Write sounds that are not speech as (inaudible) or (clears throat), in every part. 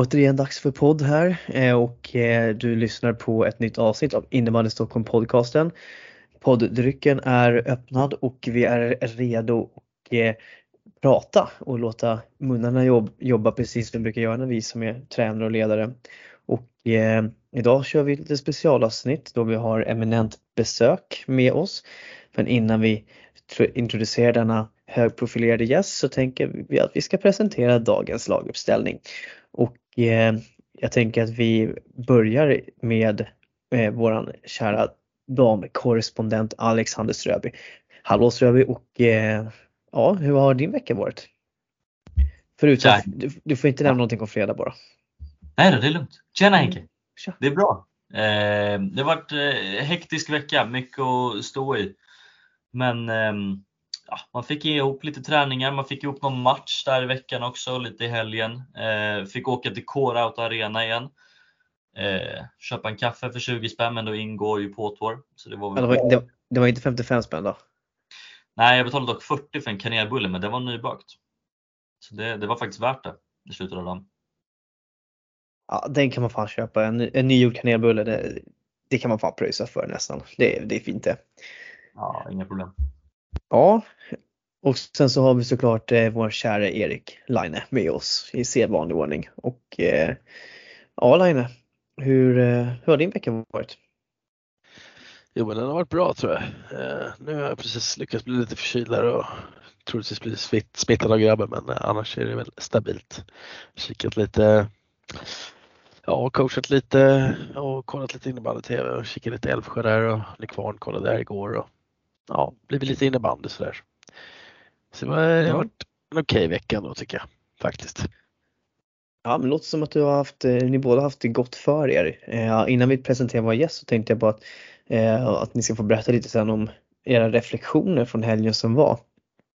Återigen dags för podd här eh, och eh, du lyssnar på ett nytt avsnitt av Innebandy Stockholm podcasten. Podddrycken är öppnad och vi är redo att eh, prata och låta munnarna jobba precis som vi brukar göra när vi som är tränare och ledare. Och eh, idag kör vi lite specialavsnitt då vi har eminent besök med oss. Men innan vi introducerar denna högprofilerade gäst så tänker vi att vi ska presentera dagens laguppställning. Och eh, jag tänker att vi börjar med eh, våran kära damkorrespondent Alexander Ströby. Hallå Ströby och eh, ja, hur har din vecka varit? Förutom, du, du, får inte nämna någonting om fredag bara. Nej det är lugnt. Tjena Henke! Tja. Det är bra. Eh, det har varit eh, hektisk vecka, mycket att stå i. Men ehm, ja, man fick ihop lite träningar, man fick ihop någon match där i veckan också, lite i helgen. Eh, fick åka till Core Arena igen. Eh, köpa en kaffe för 20 spänn, men då ingår ju påtår. Så det, var väl... det, var, det, det var inte 55 spänn då? Nej, jag betalade dock 40 för en kanelbulle, men det var nybakt. Så det, det var faktiskt värt det i slutet av dagen. Ja, den kan man fan köpa. En, en nygjord kanelbulle, det, det kan man fan pröjsa för nästan. Det, det är fint det. Ja, inga problem. Ja, och sen så har vi såklart eh, vår kära Erik Laine med oss i sedvanlig ordning. Och eh, ja Laine, hur, eh, hur har din vecka varit? Jo men den har varit bra tror jag. Eh, nu har jag precis lyckats bli lite förkyld och troligtvis bli smittad av grabben men eh, annars är det väl stabilt. Kikat lite, ja coachat lite och kollat lite innebandy-tv och kikat lite Älvsjö där och Nykvarn kollade där igår och ja, blivit lite innebandy sådär. Så det har ja. varit en okej okay vecka ändå tycker jag faktiskt. Ja, men det låter som att du har haft, eh, ni båda haft det gott för er. Eh, innan vi presenterar vår gäst så tänkte jag på att, eh, att ni ska få berätta lite sen om era reflektioner från helgen som var.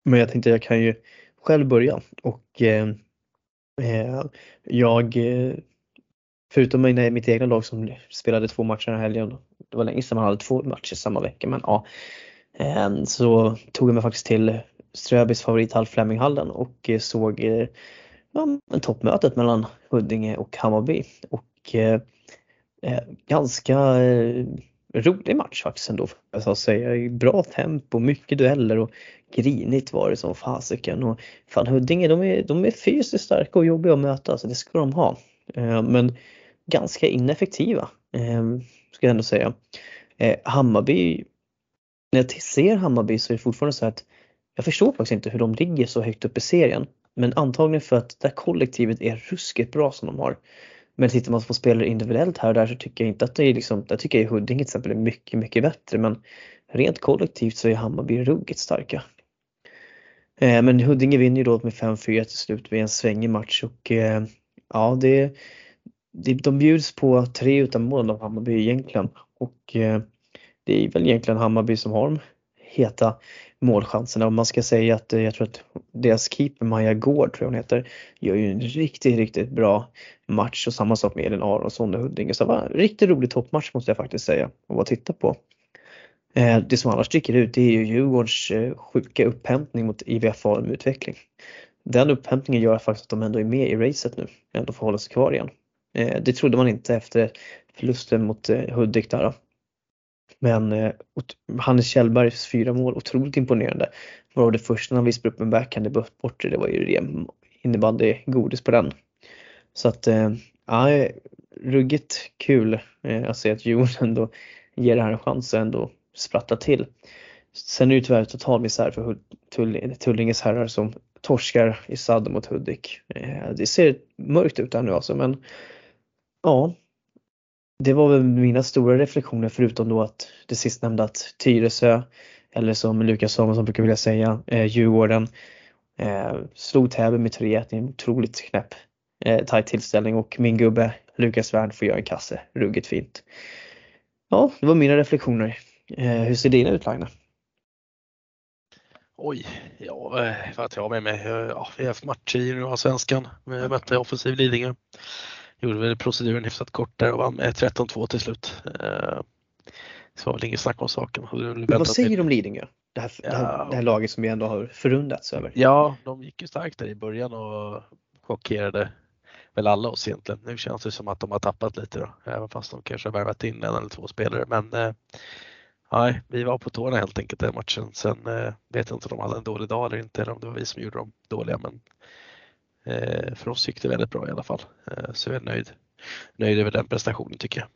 Men jag tänkte jag kan ju själv börja och eh, eh jag Förutom mitt egna lag som spelade två matcher den här helgen. Det var länge sedan man hade två matcher samma vecka men ja. Ehm, så tog jag mig faktiskt till Ströbys favorithall Fleminghallen och eh, såg eh, ja, toppmötet mellan Huddinge och Hammarby. Och eh, eh, ganska eh, rolig match faktiskt ändå får jag säga. Bra tempo, mycket dueller och grinigt var det som fasiken. Och fan Huddinge de är, de är fysiskt starka och jobbiga att möta så det ska de ha. Eh, men ganska ineffektiva eh, ska jag ändå säga. Hammarby när jag ser Hammarby så är det fortfarande så att jag förstår faktiskt inte hur de ligger så högt upp i serien. Men antagligen för att det här kollektivet är ruskigt bra som de har. Men tittar man på spelare individuellt här och där så tycker jag inte att det är liksom, jag tycker jag Huddinge till exempel är mycket, mycket bättre men rent kollektivt så är Hammarby ruggigt starka. Eh, men Huddinge vinner ju då med 5-4 till slut vid en svängig match och eh, ja, det, det, de bjuds på tre utan mål av Hammarby egentligen och eh, det är väl egentligen Hammarby som har de heta målchanserna och man ska säga att eh, jag tror att deras keeper Maja Gård tror jag hon heter gör ju en riktigt, riktigt bra match och samma sak med Elin Aronsson och Huddinge. Så det var en riktigt rolig toppmatch måste jag faktiskt säga och att titta på. Eh, det som annars sticker ut det är ju Djurgårdens eh, sjuka upphämtning mot IVF Falun Utveckling. Den upphämtningen gör faktiskt att de ändå är med i racet nu, ändå får hålla sig kvar igen. Det trodde man inte efter förlusten mot Hudik där. Men eh, Hannes Kjellbergs fyra mål, otroligt imponerande. Var det första när han visade upp en backhand i bortre, det var ju ren innebandy godis på den. Så att, eh, ja, ruggigt kul eh, att se att Djurgården ändå ger det här en chans och ändå sprattlar till. Sen är det ju tyvärr total misär för Tullinges herrar som torskar i sadden mot Hudik. Eh, det ser mörkt ut här nu alltså men ja, det var väl mina stora reflektioner förutom då att det sistnämnda att Tyresö, eller som Lukas Samuelsson brukar vilja säga, eh, Djurgården, eh, slog Täby med 3-1 i en otroligt knäpp eh, tajt tillställning och min gubbe Lukas Wern får göra en kasse. Ruggigt fint. Ja, det var mina reflektioner. Eh, hur ser dina ut Lagna? Oj, ja, eh, vad att jag har med mig? Eh, ja, vi har haft matcher i svenskan. Vi mötte offensiv Lidingö. Gjorde väl proceduren hyfsat kort där och vann med 13-2 till slut. Eh, så var väl inget snack om saken. Vad säger du om Lidingö? Det här, ja. det, här, det här, laget som vi ändå har förundats över. Ja, de gick ju starkt där i början och chockerade väl alla oss egentligen. Nu känns det som att de har tappat lite då, även fast de kanske har värvat in en eller två spelare. Men eh, nej, vi var på tårna helt enkelt den matchen. Sen eh, vet jag inte om de hade en dålig dag eller inte, eller om det var vi som gjorde dem dåliga. Men Eh, för oss gick det väldigt bra i alla fall. Eh, så jag är nöjd, nöjd över den prestationen tycker jag.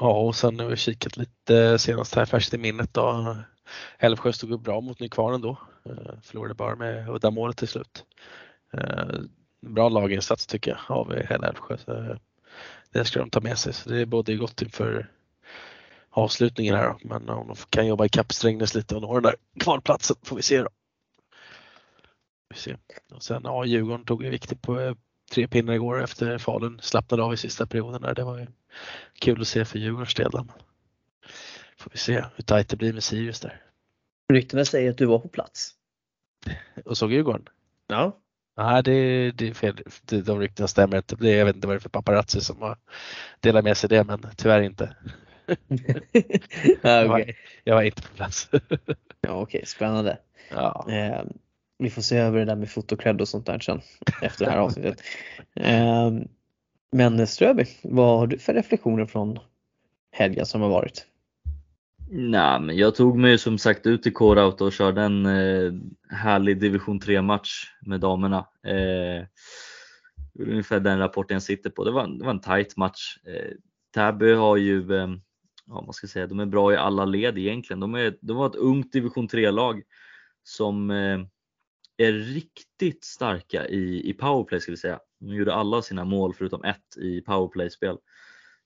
Ja, och sen har vi kikat lite senast här färskt i minnet då. Älvsjö stod upp bra mot Nykvarn då. Eh, förlorade bara med uddamålet till slut. Eh, bra laginsats tycker jag av hela Älvsjö. Så eh, det ska de ta med sig. Så det är både gott inför avslutningen här då. Men om de kan jobba ikapp Strängnäs lite och nå den där kvalplatsen får vi se då. Vi se. Och sen ja, Djurgården tog en viktig på eh, tre pinnar igår efter Falun slappnade av i sista perioden. Där. Det var ju kul att se för Djurgårdens del. Får vi se hur tajt det blir med Sirius där. Ryktena säger att du var på plats. Och såg Djurgården? Ja. Nej, det, det är fel. De ryktena stämmer inte. Det, jag vet inte vad det är för paparazzi som har delat med sig det, men tyvärr inte. (laughs) ja, okay. jag, var, inte på plats. ja, Okej, okay. spännande. Ja. Vi får se över det där med fotokred och sånt där sen efter det här avsnittet. Ehm, men Ströby, vad har du för reflektioner från helgen som har varit? Nej, men jag tog mig som sagt ut i K-Rauta och körde en eh, härlig division 3 match med damerna. Eh, ungefär den rapporten jag sitter på. Det var, det var en tight match. Eh, Täby har ju, eh, ja man ska säga, de är bra i alla led egentligen. De, är, de var ett ungt division 3-lag som eh, är riktigt starka i, i powerplay ska vi säga. De gjorde alla sina mål förutom ett i powerplay-spel.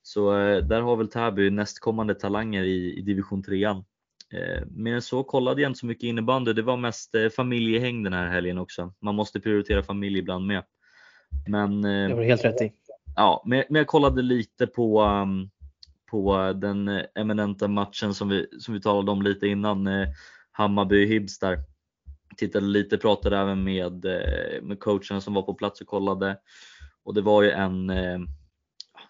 Så eh, där har väl Täby nästkommande talanger i, i division 3 eh, Mer än så kollade jag inte så mycket innebandy. Det var mest eh, familjehäng den här helgen också. Man måste prioritera familj ibland med. Men, eh, det var helt rätt i. Ja, men, men jag kollade lite på, um, på den eminenta matchen som vi, som vi talade om lite innan. Eh, Hammarby-Hibs där tittade lite, pratade även med, eh, med coacherna som var på plats och kollade. Och det var ju en, eh,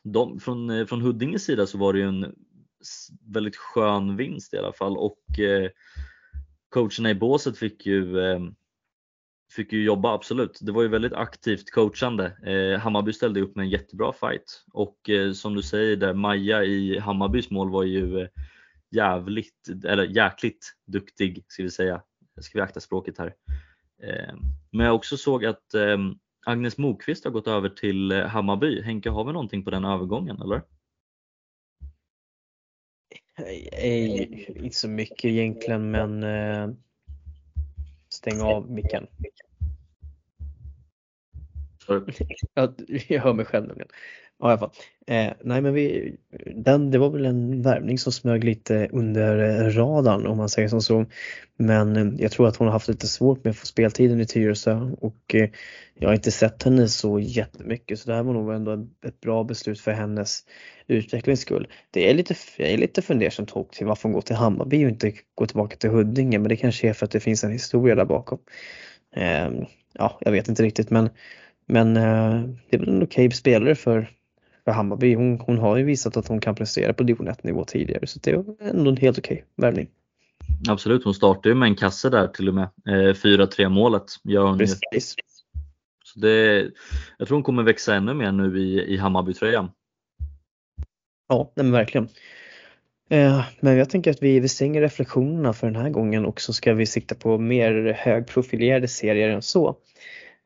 de, från, eh, från Huddinges sida så var det ju en väldigt skön vinst i alla fall och coacherna i båset fick ju fick ju jobba absolut. Det var ju väldigt aktivt coachande. Eh, Hammarby ställde upp med en jättebra fight och eh, som du säger där Maja i Hammarbys mål var ju eh, jävligt, eller jäkligt duktig ska vi säga ska vi akta språket här. Eh, men jag också såg att eh, Agnes Mokvist har gått över till eh, Hammarby. Henke, har vi någonting på den övergången eller? Nej, inte så mycket egentligen men stäng av micken. (laughs) jag hör mig själv nämligen. Ja, i alla fall. Eh, nej men vi, den, det var väl en värvning som smög lite under radarn om man säger som så. Men eh, jag tror att hon har haft lite svårt med att få speltiden i Tyresö och eh, jag har inte sett henne så jättemycket så det här var nog ändå ett bra beslut för hennes utvecklings skull. Det är lite, jag är lite fundersam till varför hon går till Hammarby och inte går tillbaka till Huddinge men det kanske är för att det finns en historia där bakom. Eh, ja, jag vet inte riktigt men men eh, det är väl en okej spelare för för Hammarby. Hon, hon har ju visat att hon kan prestera på division 1 nivå tidigare så det är ändå en helt okej värvning. Absolut, hon startar ju med en kasse där till och med. 4-3 eh, målet gör hon Precis. Så det, jag tror hon kommer växa ännu mer nu i, i Hammarbytröjan. Ja, men verkligen. Eh, men jag tänker att vi, vi stänger reflektionerna för den här gången och så ska vi sikta på mer högprofilerade serier än så.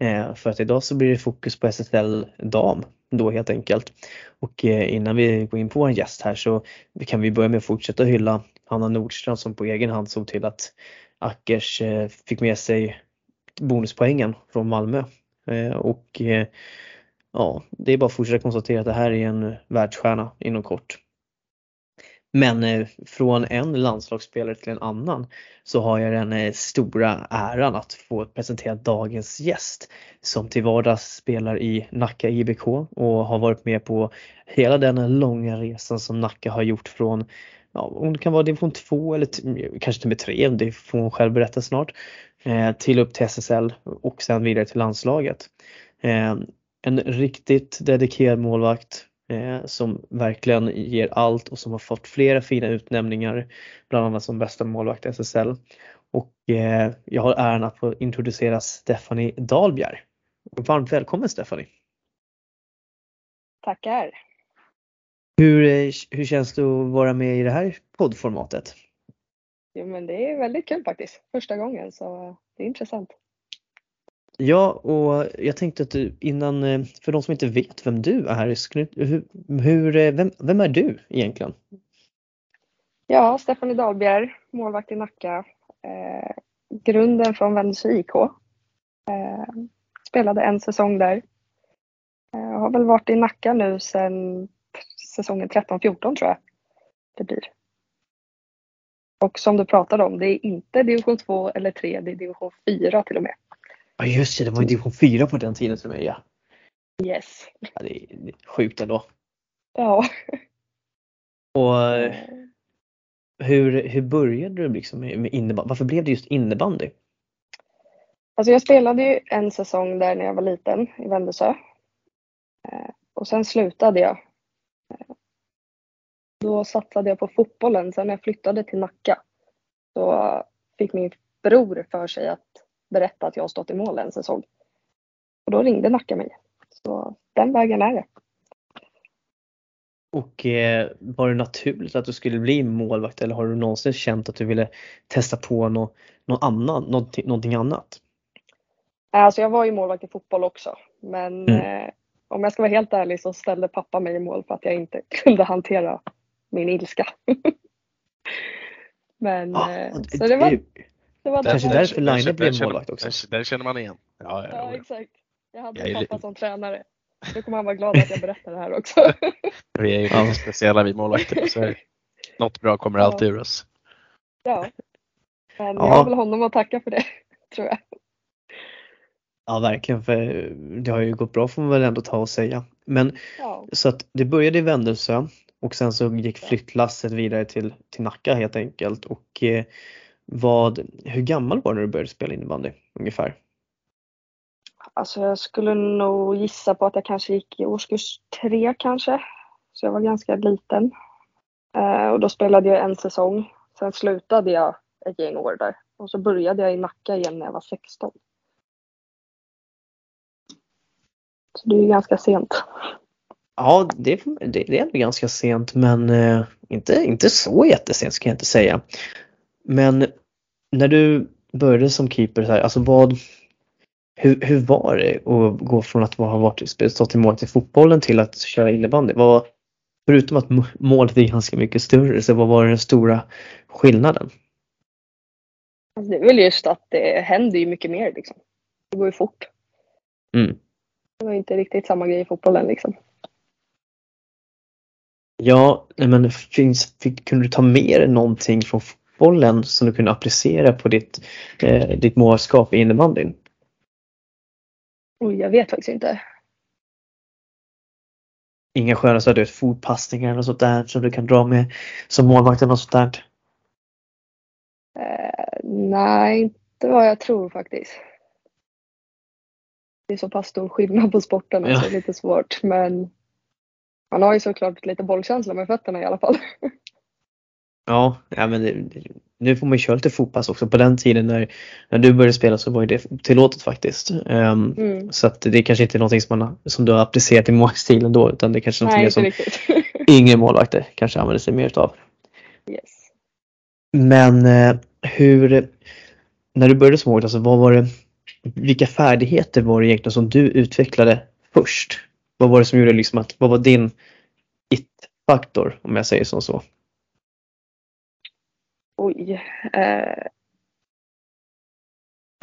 Eh, för att idag så blir det fokus på SSL dam då helt enkelt. Och eh, innan vi går in på vår gäst här så kan vi börja med att fortsätta hylla Hanna Nordstrand som på egen hand såg till att Ackers eh, fick med sig bonuspoängen från Malmö. Eh, och ja, det är bara att fortsätta konstatera att det här är en världsstjärna inom kort. Men eh, från en landslagsspelare till en annan så har jag den eh, stora äran att få presentera dagens gäst som till vardags spelar i Nacka IBK och har varit med på hela den långa resan som Nacka har gjort från ja, hon kan vara division 2 eller kanske till och med 3, det får hon själv berätta snart, eh, till upp till SSL och sen vidare till landslaget. Eh, en riktigt dedikerad målvakt eh, som verkligen ger allt och som har fått flera fina utnämningar, bland annat som bästa målvakt i SSL. Och eh, jag har äran att få introducera Stephanie Dahlbjer. Varmt välkommen Stephanie! Tackar! Hur, eh, hur känns det att vara med i det här poddformatet? Jo men det är väldigt kul faktiskt. Första gången så det är intressant. Ja, och jag tänkte att du innan, eh, för de som inte vet vem du är, hur, hur, eh, vem, vem är du egentligen? Ja, Stephanie Dahlbjer, målvakt i Nacka. Eh, grunden från Vännäsö IK. Eh, spelade en säsong där. Eh, har väl varit i Nacka nu sedan säsongen 13-14 tror jag det blir. Och som du pratade om, det är inte division 2 eller 3, det är division 4 till och med. Ja just det, det var ju division 4 på den tiden till mig ja. Yes. Ja, det är sjukt ändå. Ja. Och hur, hur började du liksom med innebandy? Varför blev det just innebandy? Alltså jag spelade ju en säsong där när jag var liten i Vändösö. Eh, och sen slutade jag. Eh, då satsade jag på fotbollen. Sen när jag flyttade till Nacka så fick min bror för sig att berätta att jag har stått i mål en säsong. Och då ringde Nacka mig. Så den vägen är det. Och eh, var det naturligt att du skulle bli målvakt eller har du någonsin känt att du ville testa på något, något annat, någonting, någonting annat? Alltså jag var ju målvakt i fotboll också men mm. eh, om jag ska vara helt ärlig så ställde pappa mig i mål för att jag inte (laughs) kunde hantera min ilska. (laughs) men ah, eh, så det var, det var Kanske därför Line blev målvakt också. Den känner man igen. Ja, ja, ja exakt. Jag hade en pappa som tränare. Då kommer han vara glad att jag berättar det här också. (laughs) vi är ju lite speciella vi målvakter så något bra kommer alltid ur oss. Ja. Men ja. jag har väl honom att tacka för det, (laughs) tror jag. Ja verkligen, för det har ju gått bra får man väl ändå ta och säga. Men ja. så att det började i Vändelsö och sen så gick flyttlasset vidare till, till Nacka helt enkelt och eh, vad, hur gammal var du när du började spela innebandy ungefär? Alltså jag skulle nog gissa på att jag kanske gick i årskurs tre kanske. Så jag var ganska liten. Eh, och då spelade jag en säsong. Sen slutade jag ett gäng år där. Och så började jag i Nacka igen när jag var 16. Så det är ju ganska sent. Ja, det, det, det är ganska sent men eh, inte, inte så jättesent ska jag inte säga. Men när du började som keeper, så här, alltså vad, hur, hur var det att gå från att ha varit, stått i målet i fotbollen till att köra innebandy? Vad, förutom att målet är ganska mycket större, så vad var den stora skillnaden? Alltså det är väl just att det händer ju mycket mer liksom. Det går ju fort. Mm. Det var inte riktigt samma grej i fotbollen liksom. Ja, men finns, fick, kunde du ta med dig någonting från bollen som du kunde applicera på ditt, eh, ditt målskap i innebandyn? Oj, jag vet faktiskt inte. Inga sköna så att fotpassningar och sånt där som du kan dra med som målvakt eller sånt där? Eh, nej, inte vad jag tror faktiskt. Det är så pass stor skillnad på sporterna ja. så det är lite svårt men man har ju såklart lite bollkänsla med fötterna i alla fall. Ja, ja men det, nu får man ju köra lite fotpass också. På den tiden när, när du började spela så var det tillåtet faktiskt. Um, mm. Så att det kanske inte är någonting som, man, som du har applicerat i målstilen då utan det är kanske är någonting som yngre målvakter kanske använder sig mer utav. Yes. Men uh, hur, när du började som målvakt, alltså vad var det, vilka färdigheter var det egentligen som du utvecklade först? Vad var det som gjorde liksom att, vad var din it-faktor om jag säger som så? Oj. Eh,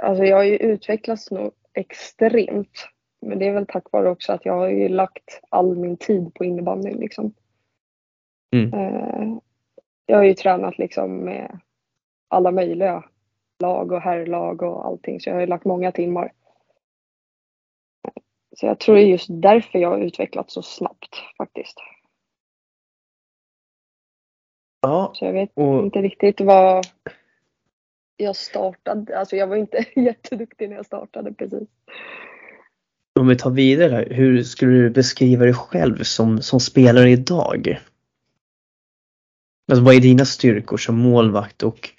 alltså jag har ju utvecklats nog extremt. Men det är väl tack vare också att jag har ju lagt all min tid på innebandyn liksom. Mm. Eh, jag har ju tränat liksom med alla möjliga lag och herrlag och allting så jag har ju lagt många timmar. Så jag tror det är just därför jag har utvecklats så snabbt faktiskt. Ja, Så jag vet och inte riktigt vad jag startade. Alltså jag var inte (laughs) jätteduktig när jag startade precis. om vi tar vidare, hur skulle du beskriva dig själv som, som spelare idag? Alltså, vad är dina styrkor som målvakt och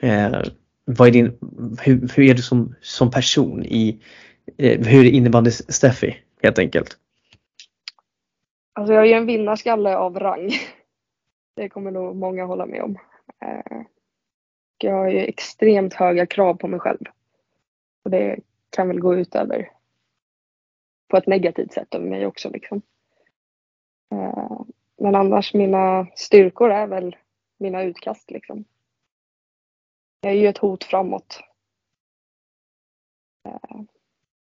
eh, vad är din, hur, hur är du som, som person i, eh, hur innebandy Steffi helt enkelt? Alltså jag är en vinnarskalle av rang. (laughs) Det kommer nog många hålla med om. Eh, Jag har ju extremt höga krav på mig själv. Och det kan väl gå ut över på ett negativt sätt över mig också liksom. Eh, Men annars mina styrkor är väl mina utkast liksom. Jag är ju ett hot framåt.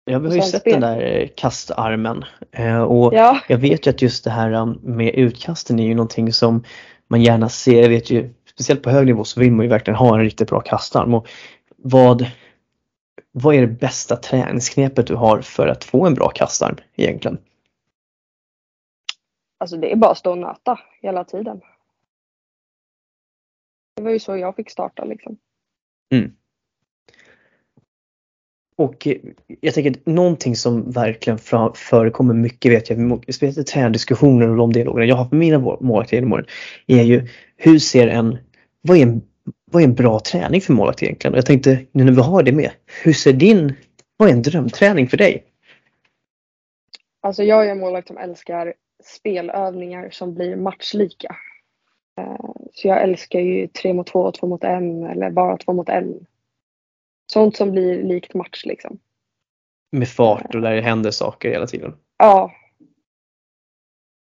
Ja, vi har ju sett spel. den där eh, kastarmen eh, och Ja, jag vet ju att just det här um, med utkasten är ju någonting som man gärna ser. Jag vet ju, speciellt på hög nivå så vill man ju verkligen ha en riktigt bra kastarm. Och vad, vad är det bästa träningsknepet du har för att få en bra kastarm egentligen? alltså det är bara att stå och nöta hela tiden. Det var ju så jag fick starta liksom. Och jag tänker att någonting som verkligen förekommer mycket vet jag, speciellt i träningsdiskussioner och de dialogerna jag har med mina målvakter genom åren, är ju hur ser en, vad är en, vad är en bra träning för målvakt egentligen? Och jag tänkte, nu när vi har det med, hur ser din, vad är en drömträning för dig? Alltså jag är en målvakt som älskar spelövningar som blir matchlika. Eh, så jag älskar ju tre mot två, två mot en eller bara två mot en. Sånt som blir likt match liksom. Med fart och där det händer saker hela tiden. Ja.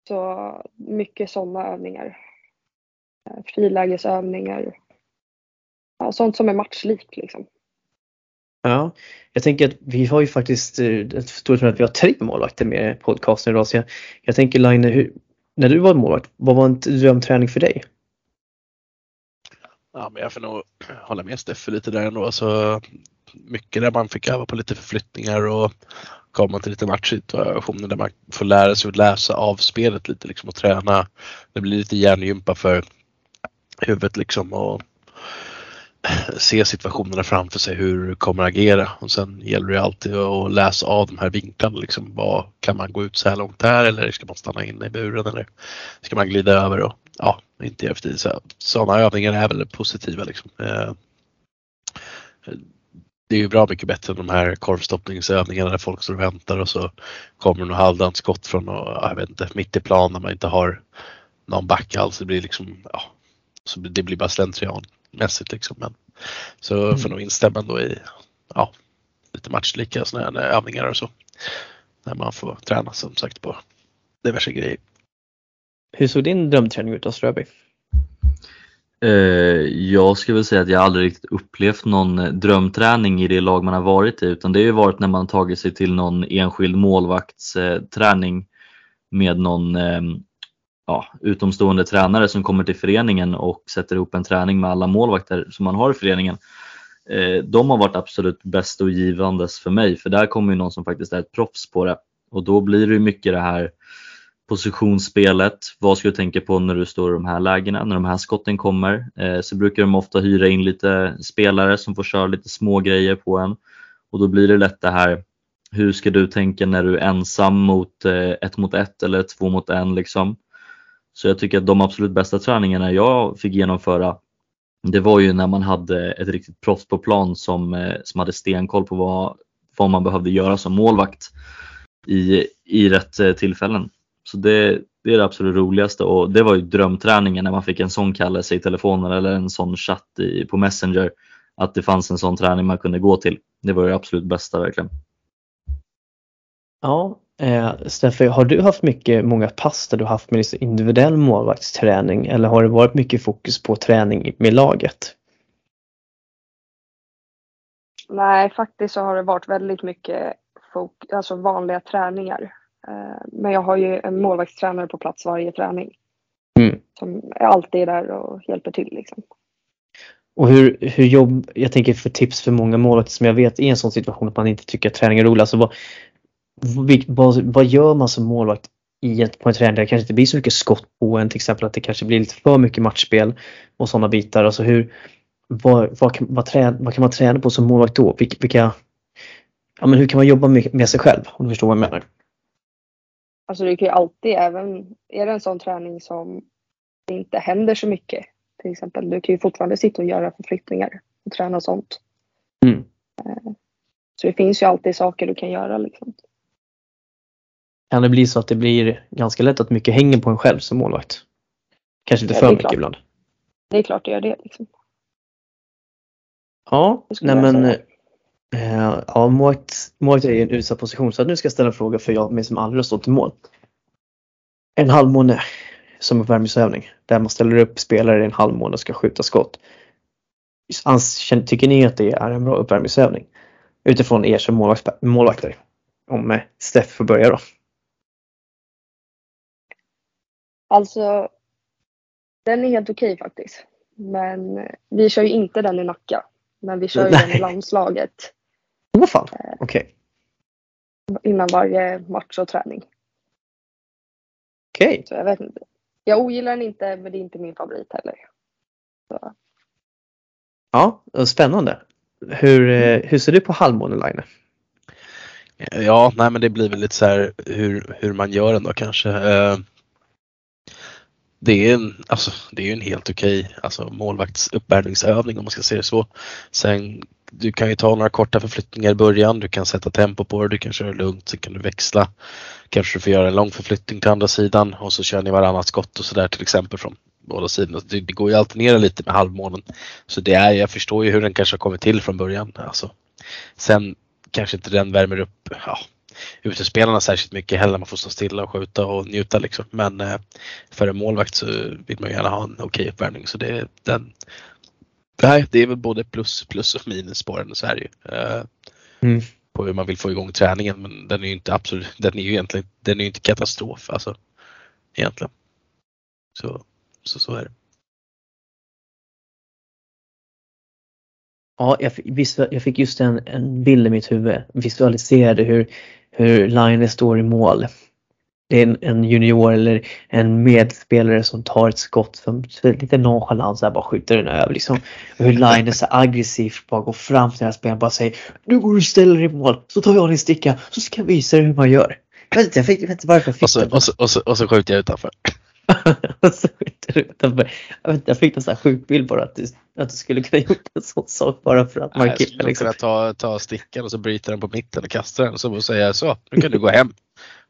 Så mycket sådana övningar. Eh, Frilägesövningar. Ja, sånt som är matchlikt liksom. Ja, jag tänker att vi har ju faktiskt, eh, ett stort att vi har tre målvakter med i podcasten idag. Så jag, jag tänker Line, hur, när du var målvakt, vad var en drömträning för dig? Ja, men jag får nog (clears throat) hålla med Steffe lite där ändå. Alltså, mycket där man fick öva på lite förflyttningar och komma till lite matchsituationer där man får lära sig att läsa av spelet lite liksom och träna. Det blir lite hjärngympa för huvudet liksom och (clears throat) se situationerna framför sig, hur du kommer agera. Och sen gäller det alltid att läsa av de här vinklarna. Liksom. Vad, kan man gå ut så här långt där eller ska man stanna inne i buren eller ska man glida över och ja, inte tid. Så, sådana övningar är väl positiva. Liksom. Eh, det är ju bra mycket bättre än de här korvstoppningsövningarna där folk står och väntar och så kommer något halvdant skott från och, jag vet inte, mitt i plan när man inte har någon back alls. Det blir liksom, ja, så det blir bara slentrianmässigt liksom. Men, så Mm. får nog instämma då i ja, lite matchlika sådana här övningar och så. När man får träna som sagt på diverse grejer. Hur såg din drömträning ut då Ströby? Eh, jag skulle väl säga att jag aldrig riktigt upplevt någon drömträning i det lag man har varit i utan det har ju varit när man tagit sig till någon enskild målvaktsträning med någon ehm, ja, utomstående tränare som kommer till föreningen och sätter ihop en träning med alla målvakter som man har i föreningen. Eh, de har varit absolut bäst och givandes för mig för där kommer ju någon som faktiskt är ett proffs på det och då blir det ju mycket det här positionsspelet. Vad ska du tänka på när du står i de här lägena, när de här skotten kommer? Eh, så brukar de ofta hyra in lite spelare som får köra lite små grejer på en och då blir det lätt det här hur ska du tänka när du är ensam mot eh, ett mot ett eller två mot en liksom. Så jag tycker att de absolut bästa träningarna jag fick genomföra det var ju när man hade ett riktigt proffs på plan som, eh, som hade stenkoll på vad, vad man behövde göra som målvakt i, i rätt eh, tillfällen. Så det, det är det absolut roligaste och det var ju drömträningen när man fick en sån kallelse i telefonen eller en sån chatt i, på Messenger. Att det fanns en sån träning man kunde gå till. Det var det absolut bästa verkligen. Ja, eh, Steffe, har du haft mycket, många pass där du haft med liksom individuell målvaktsträning eller har det varit mycket fokus på träning med laget? Nej, faktiskt så har det varit väldigt mycket fok- alltså vanliga träningar. Eh, Men jag har ju en målvaktstränare på plats varje träning. Mm. Som är alltid där och hjälper till liksom. Och hur, hur jobb, jag tänker för tips för många målvakter som jag vet i en sån situation att man inte tycker att träning är rolig. Alltså vad, vad, vad gör man som målvakt i ett, på en träning där det kanske inte blir så mycket skott på en till exempel att det kanske blir lite för mycket matchspel och sådana bitar. Alltså hur, vad, vad, kan, vad, trä, vad kan man träna på som målvakt då? Vilka, vilka, ja, men hur kan man jobba med, med sig själv om du förstår vad jag menar? Alltså du kan ju alltid även, är det en sån träning som det inte händer så mycket till exempel, du kan ju fortfarande sitta och göra förflyttningar och träna sånt. Mm. Eh, så det finns ju alltid saker du kan göra liksom. Kan det bli så att det blir ganska lätt att mycket hänger på en själv som målvakt? Kanske lite ja, för mycket klart. ibland? Det är klart det gör det. Liksom. Ja, nej men äh, ja, målvakt är i en utsatt position så nu ska jag ställa en fråga för jag mig som aldrig har stått i mål. En halvmåne som uppvärmningsövning där man ställer upp spelare i en halvmåne och ska skjuta skott. Tycker ni att det är en bra uppvärmningsövning? Utifrån er som målvakter. Om eh, Steff får börja då. Alltså, den är helt okej faktiskt. Men vi kör ju inte den i Nacka. Men vi kör ju den i landslaget. Fan, eh, okej. Okay. Innan varje match och träning. Okej. Okay. Så jag vet inte. Jag ogillar den inte, men det är inte min favorit heller. Så. Ja, spännande. Hur, eh, hur ser du på halvmåne Ja, nej men det blir väl lite så här hur, hur man gör den då kanske. Eh, det är en, alltså, det är en helt okej alltså, målvaktsuppvärmningsövning om man ska säga det så. Sen du kan ju ta några korta förflyttningar i början, du kan sätta tempo på det, du kan köra lugnt, sen kan du växla. Kanske du får göra en lång förflyttning till andra sidan och så kör ni varannat skott och sådär till exempel från båda sidorna. Det, det går ju att alternera lite med halvmånen. Så det är, jag förstår ju hur den kanske har kommit till från början. Alltså. Sen kanske inte den värmer upp ja, utespelarna särskilt mycket heller. Man får stå stilla och skjuta och njuta liksom. Men eh, för en målvakt så vill man gärna ha en okej okay uppvärmning. Så det, den, Nej, det är väl både plus, plus och minus på den, så är det ju. Uh, mm. På hur man vill få igång träningen men den är ju inte absolut, den är ju egentligen, den är inte katastrof alltså. Egentligen. Så, så, så är det. Ja, jag, jag fick just en, en bild i mitt huvud, visualiserade hur, hur Line står i mål det är en, en, junior eller en medspelare som tar ett skott som lite nonchalant så bara skjuter den över. Liksom. Och hur Line så aggressivt bara går fram till den här spelaren och bara säger Nu går du och ställer dig i mål så tar jag din sticka så ska jag visa dig hur man gör. Jag vet inte, jag vet inte varför jag fick och så, det. Och så, och, så, och så skjuter jag utanför. (laughs) och så skjuter du utanför. Jag, vet, jag fick en sån här sjuk bild bara att du, att du skulle kunna (laughs) gjort en sån sak bara för att Nej, Jag skulle liksom. kunna ta, ta stickan och så bryta den på mitten och kasta den och så säga så, nu kan du gå hem.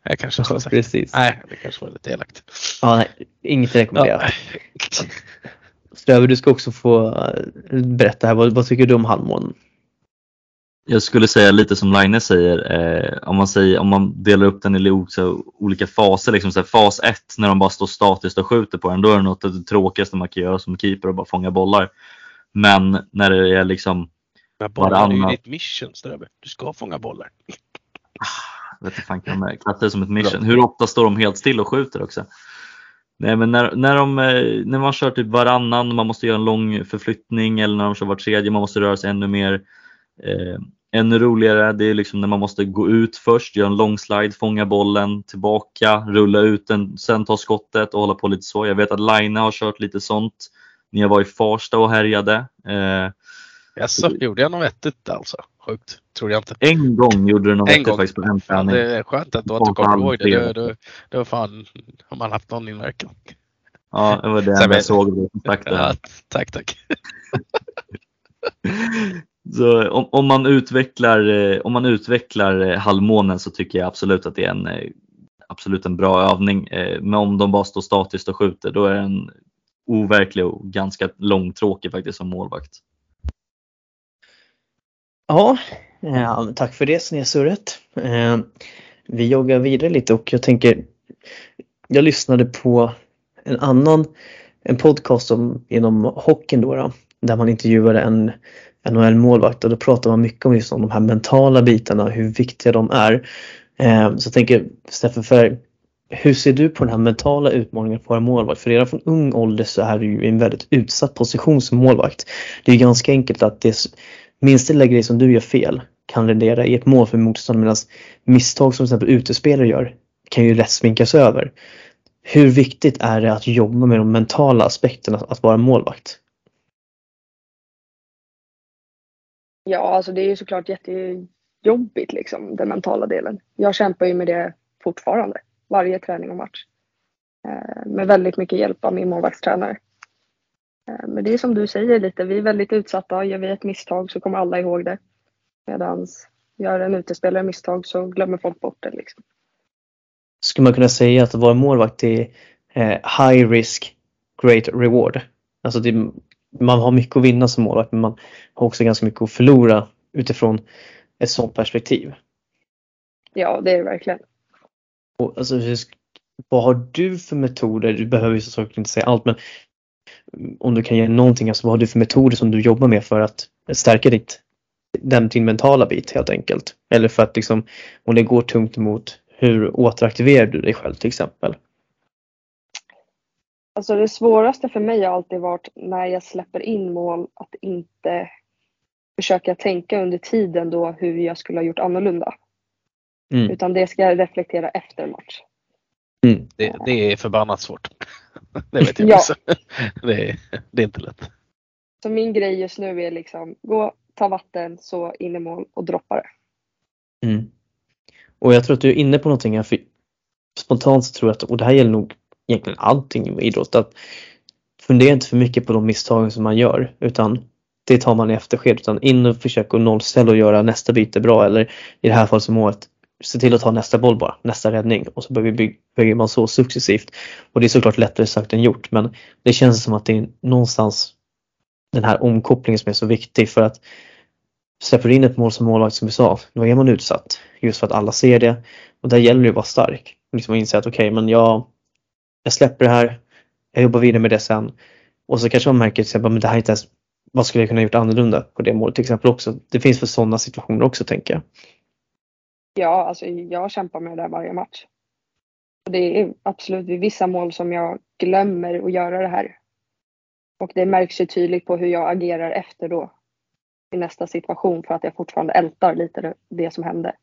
Jag kanske ja, (laughs) precis. Nej, det kanske var lite elakt. Ja, nej, inget rekommenderat. Ja. Ströver, du ska också få eh, berätta här. Vad, vad tycker du om halvmånen? Jag skulle säga lite som Line säger, eh, om, man säger om man delar upp den i olika faser. Liksom så här, fas 1 när de bara står statiskt och skjuter på den, då är det något av det tråkigaste man kan göra som keeper och bara fånga bollar. Men när det är liksom Men bollar är ju ditt mission Ströbe. Du ska fånga bollar. (laughs) vet inte fan kan klassa det som ett mission. Hur ofta står de helt still och skjuter också? Nej men när, när, de, eh, när man kör typ varannan, man måste göra en lång förflyttning eller när de kör var tredje, man måste röra sig ännu mer. Eh, ännu roligare, det är liksom när man måste gå ut först, göra en lång slide, fånga bollen, tillbaka, rulla ut den, sen ta skottet och hålla på lite så. Jag vet att Line har kört lite sånt. När jag var i Farsta och härjade. Eh, Jaså, gjorde jag något vettigt alltså? Sjukt, tror jag inte. En gång gjorde du något vettigt faktiskt på en träning. Det är skönt att du inte kommer ihåg det. Det, det var fan, har man haft någon inverkan. Ja, det var det jag såg. Tack, ja, tack, tack. (laughs) Så om, om, man utvecklar, eh, om man utvecklar eh, halvmånen så tycker jag absolut att det är en, eh, absolut en bra övning. Men om de bara står statiskt och skjuter då är den overklig och ganska långtråkig faktiskt som målvakt. Ja, eh, tack för det snesurret. Eh, vi joggar vidare lite och jag tänker, jag lyssnade på en annan en podcast om, inom hockeyn då, då där man intervjuade en NHL-målvakt och då pratade man mycket om just om de här mentala bitarna, hur viktiga de är. Eh, så jag tänker Steffen, för hur ser du på den här mentala utmaningen på våra målvakt? För redan från ung ålder så är du ju i en väldigt utsatt position som målvakt. Det är ganska enkelt att det minsta lilla grej som du gör fel kan rendera i ett mål för motståndaren medan misstag som till exempel utespelare gör kan ju lätt sminkas över. Hur viktigt är det att jobba med de mentala aspekterna att vara målvakt? Ja, alltså det är ju såklart jättejobbigt liksom, den mentala delen. Jag kämpar ju med det fortfarande, varje träning och match. Eh, med väldigt mycket hjälp av min målvaktstränare. Eh, men det är som du säger lite, vi är väldigt utsatta. Gör vi ett misstag så kommer alla ihåg det. Medan gör en utespelare misstag så glömmer folk bort det. Liksom. Skulle man kunna säga att vara målvakt är eh, high risk, great reward? Alltså det, man har mycket att vinna som målvakt men man har också ganska mycket att förlora utifrån ett sådant perspektiv. Ja, det är det verkligen. Och, alltså, vad har du för metoder? Du behöver ju såklart inte säga allt men om du kan ge någonting, alltså vad har du för metoder som du jobbar med för att stärka ditt, den, din mentala bit helt enkelt? Eller för att liksom, om det går tungt emot, hur återaktiverar du dig själv till exempel? Alltså det svåraste för mig har alltid varit när jag släpper in mål att inte försöka tänka under tiden då hur jag skulle ha gjort annorlunda. Mm. Utan det ska jag reflektera efter match. Mm. Det, det, är förbannat svårt. Det vet jag ja. också. (laughs) Det är, det är inte lätt. Så min grej just nu är liksom gå, ta vatten, så in i mål och droppa det. Mm. Och jag tror att du är inne på någonting här. För spontant så tror jag att, och det här gäller nog egentligen allting med idrott, att fundera inte för mycket på de misstagen som man gör utan det tar man i eftersked utan in och försöka nollställa och göra nästa byte bra eller i det här fallet som målet se till att ta nästa boll bara, nästa räddning och så bygger man så successivt. Och det är såklart lättare sagt än gjort men det känns som att det är någonstans den här omkopplingen som är så viktig för att släpper du in ett mål som målvakt som vi sa, då är man utsatt. Just för att alla ser det och där gäller det att vara stark. Liksom inse att okej okay, men jag, jag släpper det här, jag jobbar vidare med det sen. Och så kanske man märker till exempel, men det här är inte ens, vad skulle jag kunna gjort annorlunda på det målet till exempel också. Det finns för sådana situationer också tänker jag. Ja, alltså jag kämpar med det där varje match. Det är absolut vid vissa mål som jag glömmer att göra det här. Och det märks ju tydligt på hur jag agerar efter då. I nästa situation för att jag fortfarande ältar lite det som hände.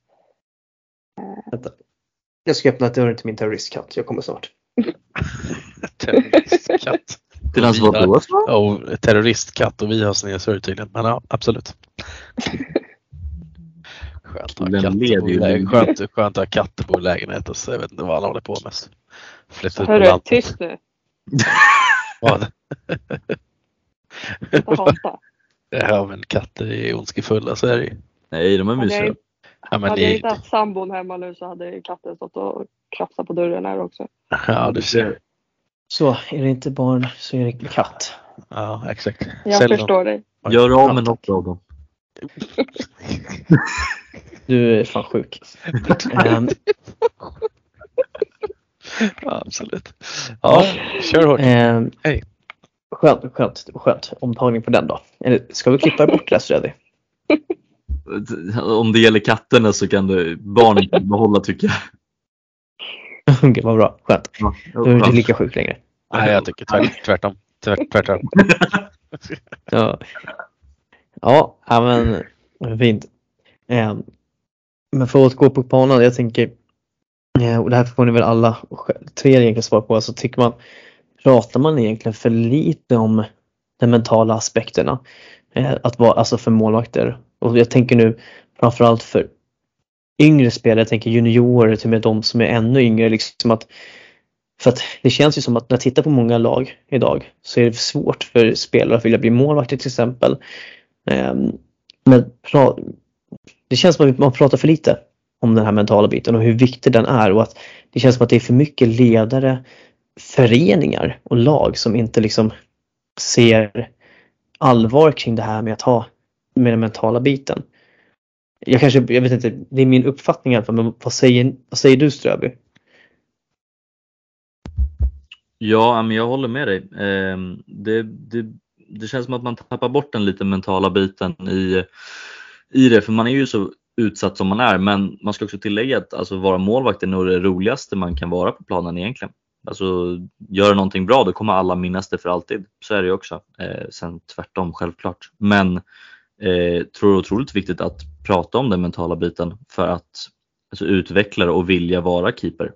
Vänta. Jag ska öppna dörren till min terroristkatt. Jag kommer snart. (laughs) terroristkatt. Till hans vad då? Oh, terroristkatt och vi har snedsurr tydligen. Men ja, absolut. Skönt att, ha katter skönt, skönt att ha katter på lägenheten så jag vet inte vad han håller på med. Flytta ut Hörru, tyst nu. Vad? Ja men katter är ondskefulla så är det ju. Nej de är mysiga. Ja, hade jag inte haft sambon hemma nu så hade katten stått och krafsat på dörren här också. Ja du ser. Så är det inte barn så är det katt. Ja exakt. Jag Sälj förstår dem. dig. Gör av med något av dem. (laughs) Du är fan sjuk. um, ja, absolut. Ja, kör hårt. Um, Hej. Skönt, skönt, skönt. Omtagning på den då. Eller ska vi klippa bort det så Om det gäller katterna så kan du barnen behålla tycker jag. (laughs) Okej, vad bra. Skönt. Du är inte lika sjuk längre. Nej, jag tycker tvärt, tvärtom. Tvärt, tvärtom. ja. ja, men fint. Men för att gå på banan, jag tänker, eh, och det här får ni väl alla tre egentligen svara på, alltså tycker man, pratar man egentligen för lite om de mentala aspekterna? Eh, att vara, alltså för målvakter. Och jag tänker nu framförallt för yngre spelare, jag tänker juniorer till och med de som är ännu yngre. Liksom att, för att det känns ju som att när jag tittar på många lag idag så är det svårt för spelare att vilja bli målvakter till exempel. Ehm, men det känns som att man pratar för lite om den här mentala biten och hur viktig den är och att det känns som att det är för mycket ledare, föreningar och lag som inte liksom ser allvar kring det här med att ha med den mentala biten. Jag kanske, jag vet inte, det är min uppfattning i alla fall, men vad säger, vad säger du Ströby? Ja, men jag håller med dig. Ehm, det, det, det känns som att man tappar bort den lite mentala biten i i det för man är ju så utsatt som man är. Men man ska också tillägga att alltså, vara målvakt är nog det roligaste man kan vara på planen egentligen. Alltså, gör någonting bra då kommer alla minnas det för alltid. Så är det ju också. Eh, sen tvärtom självklart. Men eh, tror det är otroligt viktigt att prata om den mentala biten för att alltså, utveckla det och vilja vara keeper.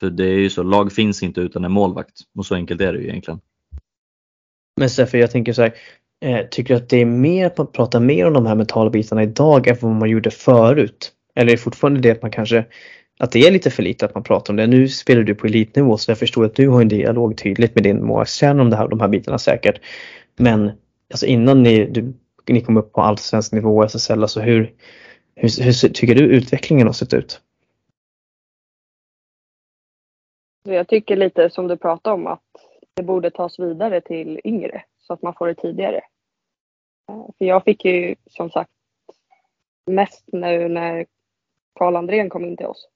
För det är ju så, lag finns inte utan en målvakt och så enkelt är det ju egentligen. Men Steffe, jag tänker så här, eh, tycker du att det är mer att man pratar mer om de här mentala bitarna idag än vad man gjorde förut? Eller är det fortfarande det att man kanske att det är lite för lite att man pratar om det. Nu spelar du på elitnivå så jag förstår att du har en dialog tydligt med din målvaktstränare om det här, de här bitarna säkert. Men alltså innan ni, du, ni kom upp på allsvensk nivå, SSL, alltså hur, hur, hur tycker du utvecklingen har sett ut? Jag tycker lite som du pratade om att det borde tas vidare till yngre så att man får det tidigare. För jag fick ju som sagt mest nu när Karl Andrén kom in till oss.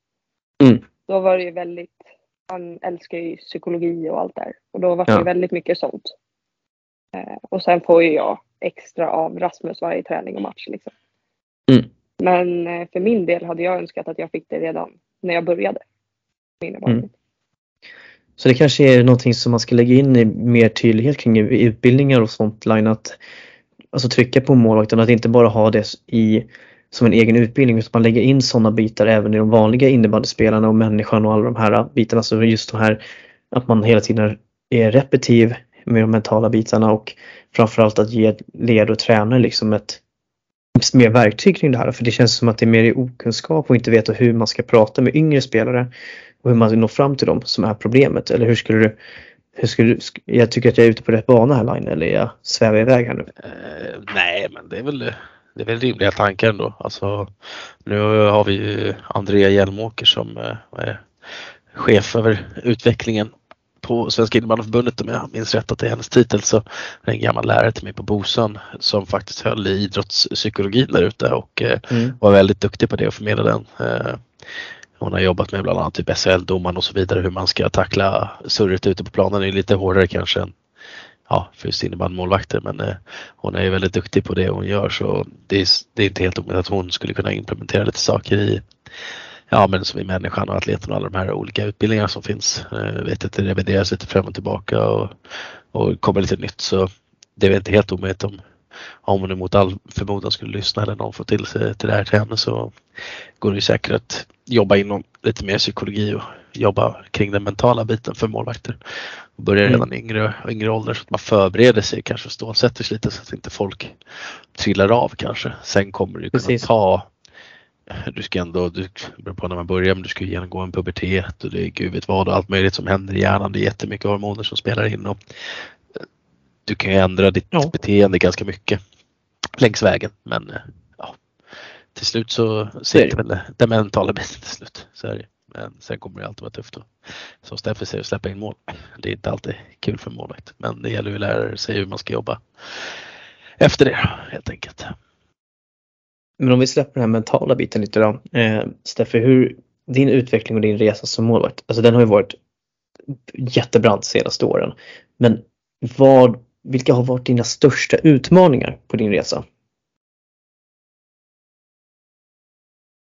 Mm. Då var det ju väldigt, han älskar ju psykologi och allt där. Och då var det Ja. väldigt mycket sånt. Eh, och sen får ju jag extra av Rasmus varje träning och match. Liksom. Mm. Men eh, för min del hade jag önskat att jag fick det redan när jag började. med innebandy. Mm. Så det kanske är någonting som man ska lägga in i mer tydlighet kring utbildningar och sånt line att alltså trycka på målvakten att inte bara ha det i som en egen utbildning utan man lägger in sådana bitar även i de vanliga innebandyspelarna och människan och alla de här bitarna. Så just de här att man hela tiden är repetitiv med de mentala bitarna och framförallt att ge led och tränare liksom ett mer verktyg kring det här. För det känns som att det är mer i okunskap och inte veta hur man ska prata med yngre spelare och hur man når fram till dem som är problemet. Eller hur skulle du, hur skulle jag tycker att jag är ute på rätt bana här Line eller jag svävar iväg här nu. Eh, nej, men det är väl det är väl rimliga tankar ändå. Alltså, nu har vi ju Andrea Hjelmåker som eh, är chef över utvecklingen på Svenska innebandyförbundet om jag minns rätt att det är hennes titel så är det en gammal lärare till mig på Bosön som faktiskt höll i idrottspsykologin där ute och eh, Mm. var väldigt duktig på det och förmedla den. Hon har jobbat med bland annat typ SHL-domaren och så vidare hur man ska tackla surret ute på planen är lite hårdare kanske än ja, för just innebandymålvakter men eh, hon är ju väldigt duktig på det hon gör så det är, det är inte helt omöjligt att hon skulle kunna implementera lite saker i ja men som i människan och atleten och alla de här olika utbildningarna som finns. Eh, Jag vet att det revideras lite fram och tillbaka och, och kommer lite nytt så det är väl inte helt omöjligt om om hon emot all förmodan skulle lyssna eller någon får till sig till det här till henne så går det ju säkert att jobba inom lite mer psykologi och jobba kring den mentala biten för målvakter. Och börja Mm. redan i yngre, yngre ålder så att man förbereder sig kanske och stålsätter sig lite så att inte folk trillar av kanske. Sen kommer du kunna ta du ska ändå, du beror på när man börjar, men du ska ju genomgå en pubertet och det är gud vet vad och allt möjligt som händer i hjärnan. Det är jättemycket hormoner som spelar in och du kan ju ändra ditt Ja. beteende ganska mycket längs vägen. Men eh, ja, till slut så sitter väl den mentala biten till slut. Så är det. Men sen kommer det alltid vara tufft. Och, som Steffe säger, att släppa in mål. Det är inte alltid kul för målvakt. Men det gäller ju att lära sig hur man ska jobba efter det helt enkelt. Men om vi släpper den här mentala biten lite då. Eh, Steffe, hur din utveckling och din resa som målvakt, alltså den har ju varit jättebrant de senaste åren. Men vad, vilka har varit dina största utmaningar på din resa?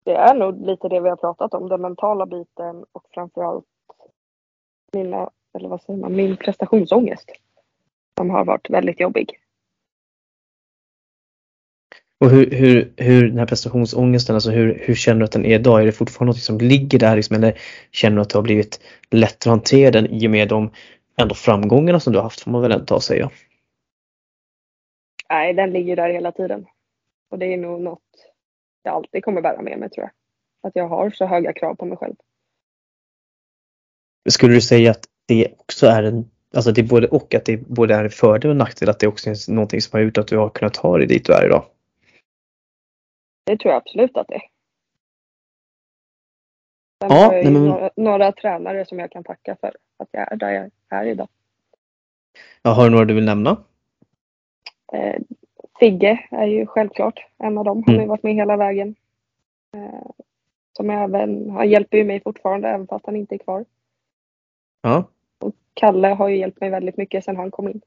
Det är nog lite det vi har pratat om, den mentala biten och framförallt mina, eller vad säger man, min prestationsångest. Som har varit väldigt jobbig. Och hur, hur, hur den här prestationsångesten, alltså hur, hur känner du att den är idag? Är det fortfarande något som ligger där liksom, eller känner du att det har blivit lättare att hantera den i och med de ändå framgångarna som du har haft får man väl ändå säga. Nej, den ligger där hela tiden. Och det är nog något jag alltid kommer bära med mig tror jag. Att jag har så höga krav på mig själv. Skulle du säga att det också är en, alltså det både och, att det både är en fördel och nackdel, att det också är någonting som har gjort att du har kunnat ta dig dit du är idag? Det tror jag absolut att det är. Sen Ja, har jag men- några, några tränare som jag kan tacka för att jag är där jag är idag. Ja, har du några du vill nämna? Eh, Figge är ju självklart en av dem. Han har ju Mm. varit med hela vägen. Eh, som även, han hjälper ju mig fortfarande även fast han inte är kvar. Ja, Kalle har ju hjälpt mig väldigt mycket sedan han kom in.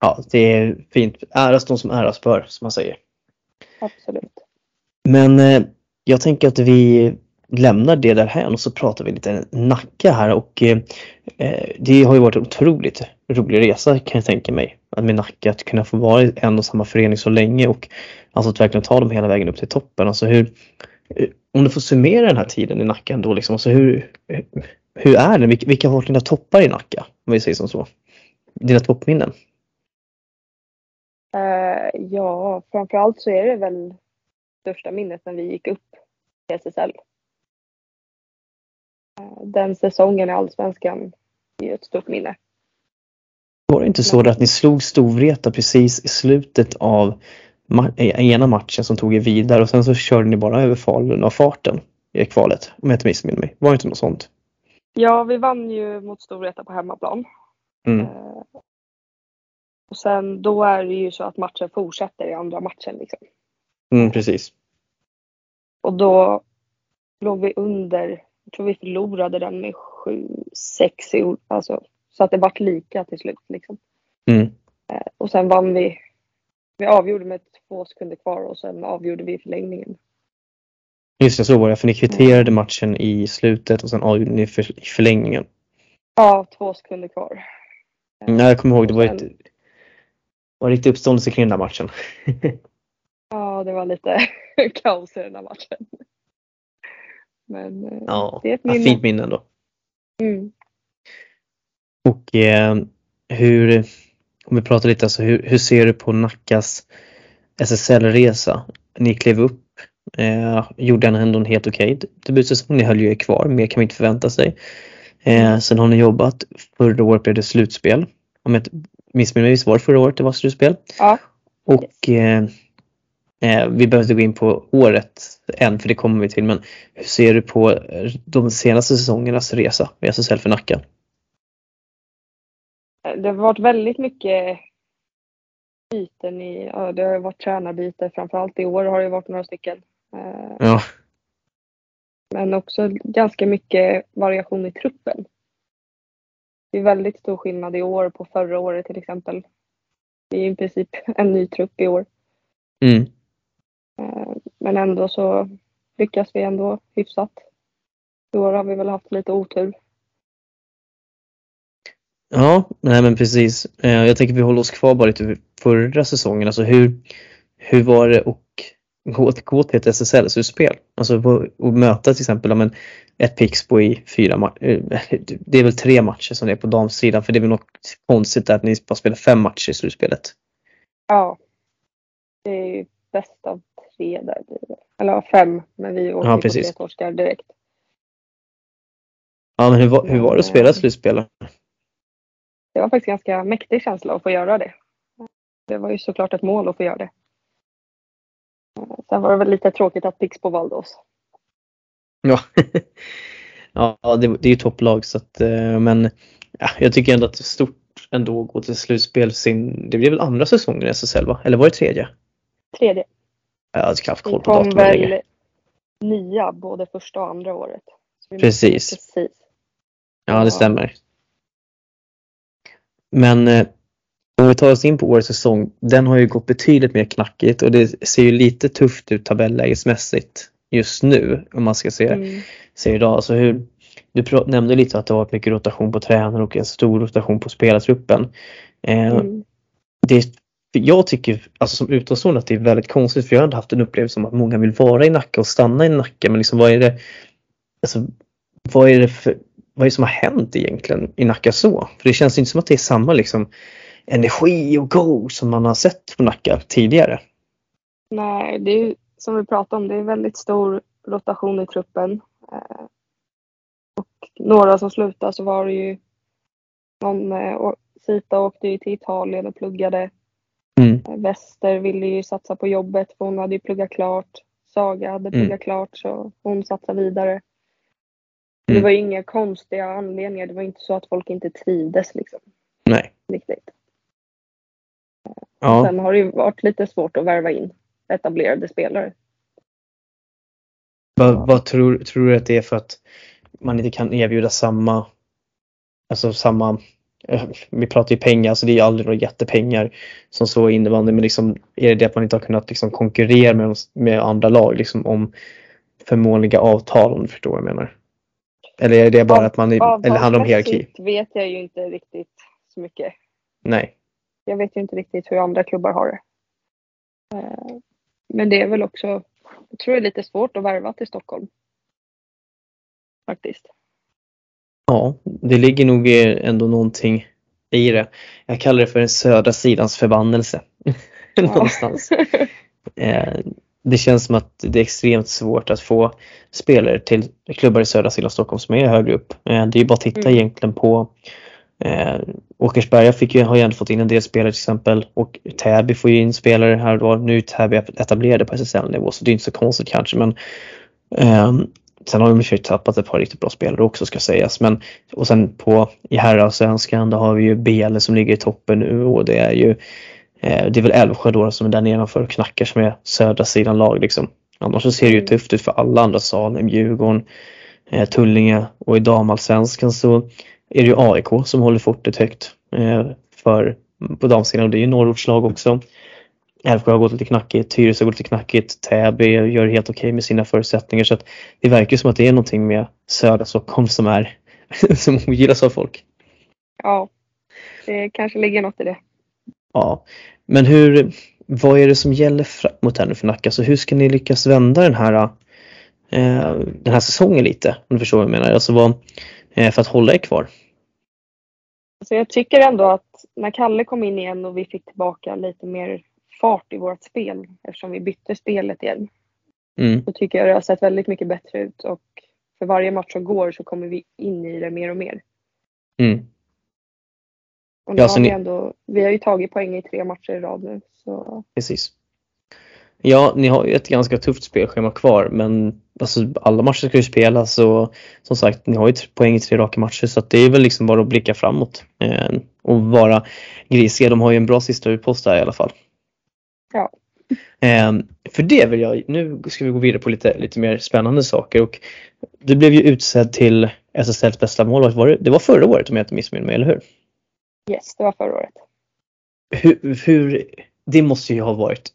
ja det är fint. Äras de som äras bör, som man säger. Absolut. Men eh, jag tänker att vi lämnar det därhän och så pratar vi lite Nacka här och eh, eh, det har ju varit en otroligt rolig resa kan jag tänka mig. Att med Nacka att kunna få vara i en och samma förening så länge och alltså att verkligen ta dem hela vägen upp till toppen. Alltså hur, eh, om du får summera den här tiden i Nacka ändå liksom, alltså hur, eh, hur är det? Vilka har varit dina toppar i Nacka? Om vi säger som så. Dina toppminnen? Uh, ja, framförallt så är det väl största minnet när vi gick upp till SSL. Den säsongen i Allsvenskan är ett stort minne. Var det inte så att ni slog Storvreta precis i slutet av ena matchen som tog er vidare och sen så körde ni bara över Falun av farten i kvalet om jag inte missminner mig. Var det inte något sånt? Ja, vi vann ju mot Storvreta på hemmaplan. Mm. Uh, och sen då är det ju så att matchen fortsätter i andra matchen. Liksom. Mm, precis. Och då låg vi under, jag tror vi förlorade den med 7-6 alltså, så att det vart lika till slut. Liksom. Mm. Eh, och sen vann vi. Vi avgjorde med två sekunder kvar och sen avgjorde vi förlängningen. Just det, så var det. För ni kvitterade mm. matchen i slutet och sen avgjorde ni för, i förlängningen. Ja, två sekunder kvar. Mm, jag kommer ihåg, det var ett var riktig uppståndelse kring den där matchen. (laughs) ja, det var lite (laughs) kaos i den där matchen. Men eh, ja, det är ett minne. fint minne ändå. Mm. Och eh, hur, om vi pratar lite, alltså, hur, hur ser du på Nackas SSL-resa? Ni klev upp, eh, gjorde ändå en helt okej okay debutsäsong. Ni höll ju er kvar, mer kan man inte förvänta sig. Eh, sen har ni jobbat, förra året blev det slutspel. Om jag missminner mig, var det förra året det var slutspel? Ja. Och eh, eh, vi behöver inte gå in på året än för det kommer vi till men hur ser du på de senaste säsongernas resa med SSL för Nacka? Det har varit väldigt mycket byten i, ja, det har varit tränarbyte framförallt i år har det varit några stycken. Eh, ja. Men också ganska mycket variation i truppen. Det är väldigt stor skillnad i år på förra året till exempel. Det är i princip en ny trupp i år. Mm. Eh, men ändå så lyckas vi ändå hyfsat. I år har vi väl haft lite otur. Ja, nej men precis. Eh, jag tänker vi håller oss kvar bara lite förra säsongen. Alltså hur, hur var det att gå, gå till ett SSL-slutspel? Alltså att möta till exempel men, ett Pixbo i fyra matcher. Eh, det är väl tre matcher som det är på damsidan för det är väl något konstigt att ni bara spelar fem matcher i slutspelet. Ja. Det är ju bäst av tre där. Eller fem, men vi åkte ja, på tre torskar direkt. Ja, men hur var, hur var det att spela eh, slutspel? Det var faktiskt ganska mäktig känsla att få göra det. Det var ju såklart ett mål att få göra det. Sen var det väl lite tråkigt att Pixbo valde oss. Ja, (laughs) ja det, det är ju topplag så att, eh, men ja, jag tycker ändå att det är stort ändå att gå till slutspel sin, det blir väl andra säsongen i SSL va? Eller var det tredje? Tredje. Jag har inte haft koll på datumet längre. väl nya både första och andra året. Precis. precis. Ja, det stämmer. Men eh, om vi tar oss in på årets säsong, den har ju gått betydligt mer knackigt och det ser ju lite tufft ut tabellägesmässigt just nu om man ska se, mm. se idag. Alltså hur, du nämnde lite att det har varit mycket rotation på tränare och en stor rotation på spelartruppen. Eh, mm. det, jag tycker alltså som utomstående att det är väldigt konstigt för jag har inte haft en upplevelse om att många vill vara i Nacka och stanna i Nacka men liksom vad är det alltså, vad är det för vad är det som har hänt egentligen i Nacka så? För det känns inte som att det är samma liksom energi och go som man har sett på Nacka tidigare. Nej, det är som vi pratade om, det är väldigt stor rotation i truppen. Eh, och några som slutade så var det ju någon, eh, Sita åkte ju till Italien och pluggade. Mm. Eh, ville ju satsa på jobbet för hon hade ju pluggat klart. Saga hade mm. pluggat mm. klart så hon satsade vidare. Mm. Det var ju inga konstiga anledningar. Det var inte så att folk inte trivdes liksom. Nej. Riktigt. Ja. Sen har det ju varit lite svårt att värva in etablerade spelare. Vad, vad tror, tror du att det är för att man inte kan erbjuda samma, alltså samma (laughs) vi pratar ju pengar, så det är ju aldrig några jättepengar som så innebandy, men liksom är det det att man inte har kunnat liksom konkurrera med, med andra lag liksom om förmånliga avtal om du förstår vad jag menar? Eller är det bara Av, att man, är, eller handlar om hierarki? vet jag ju inte riktigt så mycket. Nej. Jag vet ju inte riktigt hur andra klubbar har det. Eh, men det är väl också, jag tror det är lite svårt att värva till Stockholm. Faktiskt. Ja, det ligger nog ändå någonting i det. Jag kallar det för den södra sidans förbannelse. (laughs) Någonstans. (laughs) Eh, det känns som att det är extremt svårt att få spelare till klubbar i södra sidan Stockholm som är högre upp. Eh, det är bara att titta mm. egentligen på eh, Åkersberga fick ju, har ju ändå fått in en del spelare till exempel och Täby får ju in spelare här då. Nu är Täby etablerade på SSL-nivå så det är inte så konstigt kanske men eh, Sen har de i och tappat ett par riktigt bra spelare också ska sägas. Men, och sen på i herrallsvenskan då har vi ju Bele som ligger i toppen nu och det är ju eh, det är väl Älvsjö då som är där nedanför och knackar som är södra sidan lag liksom. Annars så ser det ju mm. tufft ut för alla andra Salem, Djurgården, eh, Tullinge och i damallsvenskan så är det ju AIK som håller fortet högt eh, för, på damsidan och det är ju norrortslag också. Älvsjö har gått lite knackigt, Tyresö gått lite knackigt, Täby gör helt okej okay med sina förutsättningar så att det verkar som att det är någonting med södra Stockholm som är (laughs) som ogillas av folk. Ja, det kanske ligger något i det. Ja, men hur, vad är det som gäller framåt här nu för Nacka? Så hur ska ni lyckas vända den här, eh, den här säsongen lite? Om du förstår vad jag menar. Alltså vad, eh, för att hålla er kvar. Alltså jag tycker ändå att när Kalle kom in igen och vi fick tillbaka lite mer fart i vårt spel eftersom vi bytte spelet igen. Mm. Så tycker jag det har sett väldigt mycket bättre ut och för varje match som går så kommer vi in i det mer och mer. Mm. Och ja, har vi, ni... ändå, vi har ju tagit poäng i tre matcher i rad nu. Så... Precis. Ja, ni har ju ett ganska tufft spelschema kvar men alltså, alla matcher ska ju spelas och som sagt, ni har ju poäng i tre raka matcher så att det är väl liksom bara att blicka framåt eh, och vara grisiga. De har ju en bra sista utpost där i alla fall. Ja. Eh, för det vill jag, nu ska vi gå vidare på lite, lite mer spännande saker och du blev ju utsedd till SSLs bästa målvakt. Var det, det var förra året om jag inte missminner mig, eller hur? Yes, det var förra året. Hur, hur, det måste ju ha varit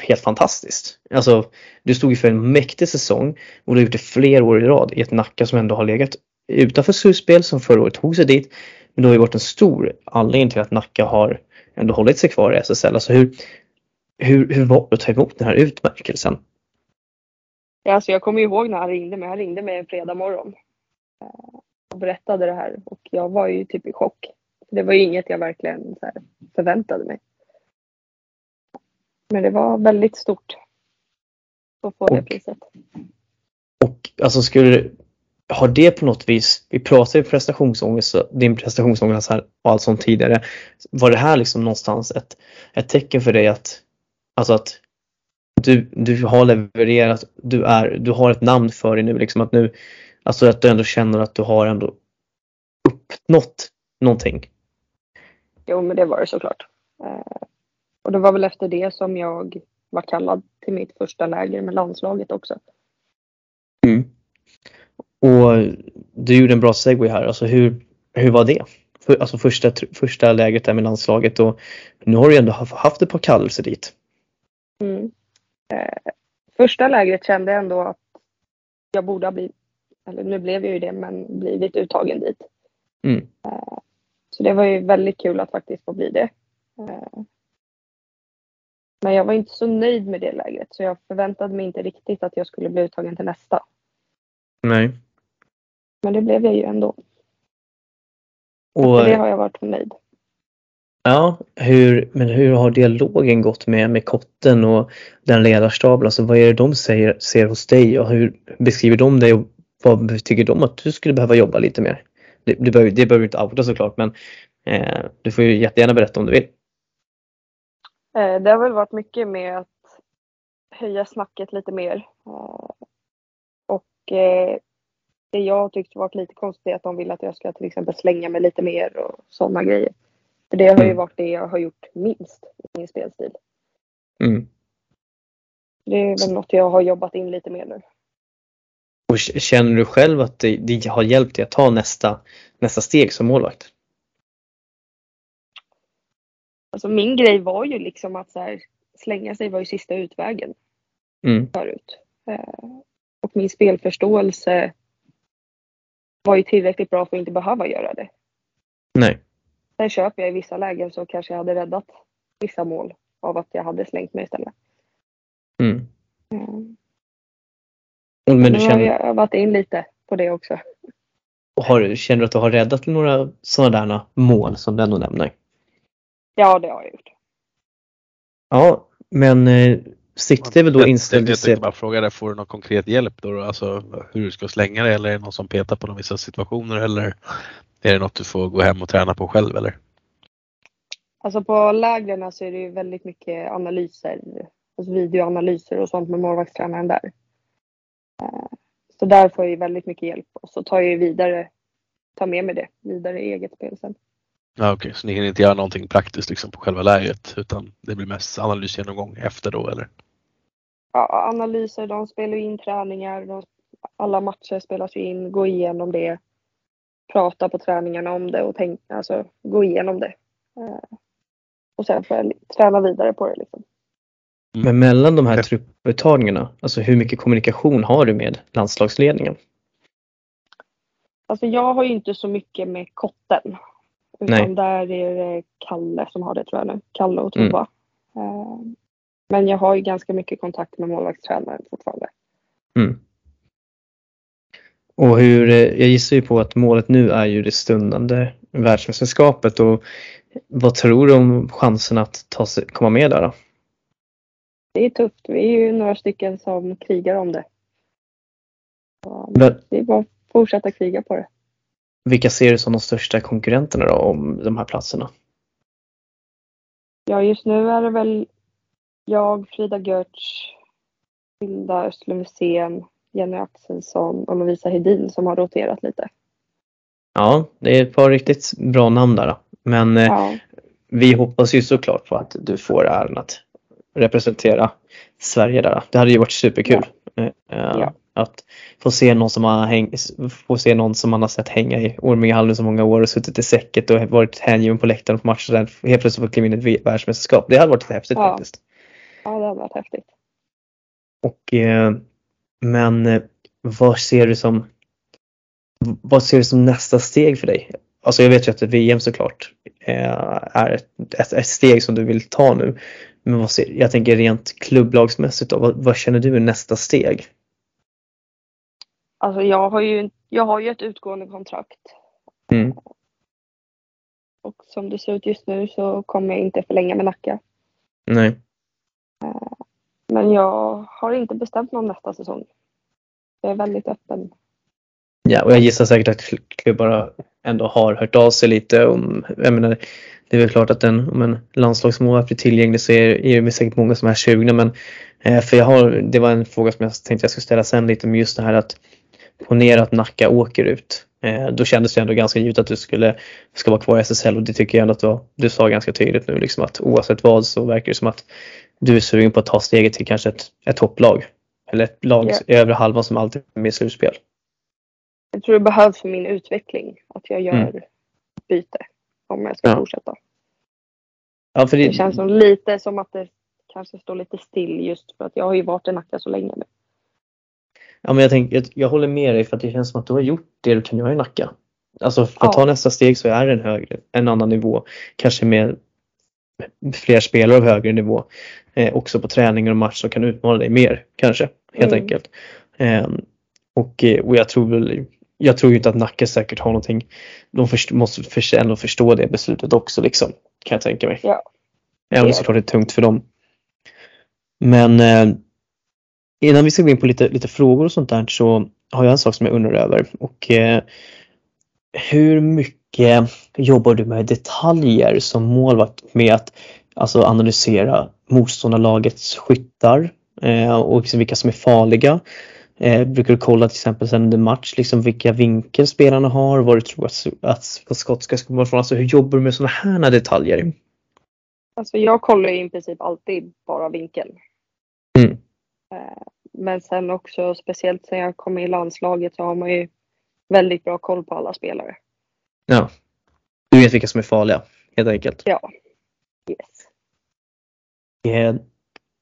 helt fantastiskt. Alltså, du stod ju för en mäktig säsong och du har gjort det fler år i rad i ett Nacka som ändå har legat utanför slutspel som förra året tog sig dit. Men det har ju varit en stor anledning till att Nacka har ändå hållit sig kvar i SSL. Alltså hur, hur, hur var det att ta emot den här utmärkelsen? Ja, alltså jag kommer ihåg när han ringde mig. Han ringde mig en fredag morgon eh, och berättade det här och jag var ju typ i chock. Det var ju inget jag verkligen förväntade mig. Men det var väldigt stort att få och, det priset. Och alltså skulle har det på något vis, vi pratade ju prestationsångest, din prestationsångest här och allt sånt tidigare. Var det här liksom någonstans ett, ett tecken för dig att, alltså att du, du har levererat, du, är, du har ett namn för dig nu liksom att nu, alltså att du ändå känner att du har ändå uppnått någonting? Jo men det var det såklart. Eh, och det var väl efter det som jag var kallad till mitt första läger med landslaget också. Mm. Och du gjorde en bra segway här, alltså hur, hur var det? För, alltså första, första lägret där med landslaget och nu har du ändå haft ett par kallelser dit. Mm. Eh, första lägret kände jag ändå att jag borde ha blivit, eller nu blev jag ju det, men blivit uttagen dit. Mm. Eh, så det var ju väldigt kul att faktiskt få bli det. Eh, men jag var inte så nöjd med det lägret så jag förväntade mig inte riktigt att jag skulle bli uttagen till nästa. Nej. Men det blev jag ju ändå. Och det har jag varit nöjd. Ja, hur, men hur har dialogen gått med, med kotten och den ledarstaben? Alltså vad är det de säger, ser hos dig och hur beskriver de dig och vad tycker de att du skulle behöva jobba lite mer? Det, det, behöver, det behöver du inte outa såklart men eh, du får ju jättegärna berätta om du vill. Eh, det har väl varit mycket med att höja snacket lite mer. Eh, och eh, det jag tyckte var lite konstigt är att de vill att jag ska till exempel slänga mig lite mer och sådana grejer. För det har ju mm. varit det jag har gjort minst i min spelstil. Mm. Det är väl något jag har jobbat in lite mer nu. Och känner du själv att det, det har hjälpt dig att ta nästa, nästa steg som målvakt? Alltså min grej var ju liksom att här, slänga sig var ju sista utvägen Mm. förut. Eh, och min spelförståelse var ju tillräckligt bra för att inte behöva göra det. Nej. Sen köper jag i vissa lägen så kanske jag hade räddat vissa mål av att jag hade slängt mig istället. Mm. Mm. Men du nu har känner, jag övat in lite på det också. har, känner du att du har räddat några sådana där mål som du ändå nämner? Ja, det har jag gjort. Ja, men eh, siktet är väl då inställt Jag, tänkte bara fråga dig, får du någon konkret hjälp då? Alltså hur du ska slänga det eller är det någon som petar på de vissa situationer eller är det något du får gå hem och träna på själv eller? Alltså på lägren så är det ju väldigt mycket analyser, alltså videoanalyser och sånt med målvaktstränaren där. Eh, Så där får jag ju väldigt mycket hjälp och så tar jag ju vidare, tar med mig det vidare i eget spel sen. Ja, Okej, så ni hinner inte göra någonting praktiskt liksom på själva lägret utan det blir mest analysgenomgång efter då eller? Ja, analyser, de spelar ju in träningar, de, alla matcher spelas ju in, gå igenom det, prata på träningarna om det och tänk, alltså gå igenom det. Eh, Och sen får jag träna vidare på det liksom. Men mellan de här trupputtagningarna, alltså hur mycket kommunikation har du med landslagsledningen? Alltså jag har ju inte så mycket med kotten. Utan Nej. där är det Kalle som har det tror jag nu. Kalle och Mm. Tova. Eh, Men jag har ju ganska mycket kontakt med målvaktstränaren fortfarande. Mm. Och hur, eh, jag gissar ju på att målet nu är ju det stundande världsmästerskapet och vad tror du om chansen att ta sig, komma med där då? Det är tufft. Vi är ju några stycken som krigar om det. Men Det är bara att fortsätta kriga på det. Vilka ser du som de största konkurrenterna då om de här platserna? Ja, just nu är det väl jag, Frida Görtz, Hilda Östlund Wisén, Jenny Axelsson och Lovisa Hedin som har roterat lite. Ja, det är ett par riktigt bra namn där. Då. Men eh, Ja, vi hoppas ju såklart på att du får äran att representera Sverige där. Det hade ju varit superkul. Eh, eh, Ja. Att få se någon som har häng, få se någon som man har sett hänga i Ormingehallen så många år och suttit i säcket och varit hängiven på läktaren på matcher där helt plötsligt få kliva in i ett världsmästerskap. Det hade varit häftigt Ja. faktiskt. ja det hade varit häftigt. Och, eh, men eh, vad ser du som vad ser du som nästa steg för dig? Alltså jag vet ju att VM såklart eh, är ett, ett, ett steg som du vill ta nu. Men vad ser, jag tänker rent klubblagsmässigt då, vad, vad känner du är nästa steg? Alltså jag har ju, jag har ju ett utgående kontrakt. Mm. Och som det ser ut just nu så kommer jag inte förlänga med Nacka. Nej. Men jag har inte bestämt mig om nästa säsong. Jag är väldigt öppen. Ja, och jag gissar säkert att klubbarna ändå har hört av sig lite om, jag menar, det är väl klart att en, om en landslagsmålvakt blir tillgänglig så är, är det säkert många som är sugna men eh, för jag har, det var en fråga som jag tänkte jag skulle ställa sen lite om just det här att ponera att Nacka åker ut. Eh, då kändes det ändå ganska givet att du skulle ska vara kvar i SSL och det tycker jag ändå att du, du sa ganska tydligt nu liksom att oavsett vad så verkar det som att du är sugen på att ta steget till kanske ett, ett topplag. Eller ett lag i övre halvan som alltid är med i slutspel. Jag tror det behövs för min utveckling att jag gör Mm. byte. Om jag ska Ja. fortsätta. Ja, för Det det, känns som lite som att det kanske står lite still just för att jag har ju varit i Nacka så länge nu. Ja, men jag, tänker, jag, jag håller med dig för att det känns som att du har gjort det du kan göra i Nacka. Alltså för att Ja. ta nästa steg så är det en, högre, en annan nivå. Kanske med fler spelare av högre nivå. Eh, också på träningar och match som kan utmana dig mer kanske. Helt Mm. enkelt. Ehm, och, eh, och jag tror väl jag tror ju inte att Nacka säkert har någonting. De först, måste för, ändå förstå det beslutet också liksom. Kan jag tänka mig. Ja. Även om det såklart är tungt för dem. Men eh, innan vi ska gå in på lite, lite frågor och sånt där så har jag en sak som jag undrar över. Och, eh, hur mycket jobbar du med detaljer som målvakt med att alltså, analysera motståndarlagets skyttar eh, och liksom vilka som är farliga? Eh, brukar du kolla till exempel sen under match liksom vilka vinkel spelarna har, vad du tror att, att, att skott ska komma ifrån? Alltså hur jobbar du med sådana här detaljer? Alltså jag kollar ju i princip alltid bara vinkeln. Mm. Eh, Men sen också speciellt sen jag kom i landslaget så har man ju väldigt bra koll på alla spelare. Ja. Du vet vilka som är farliga helt enkelt. Ja. Yes. Eh,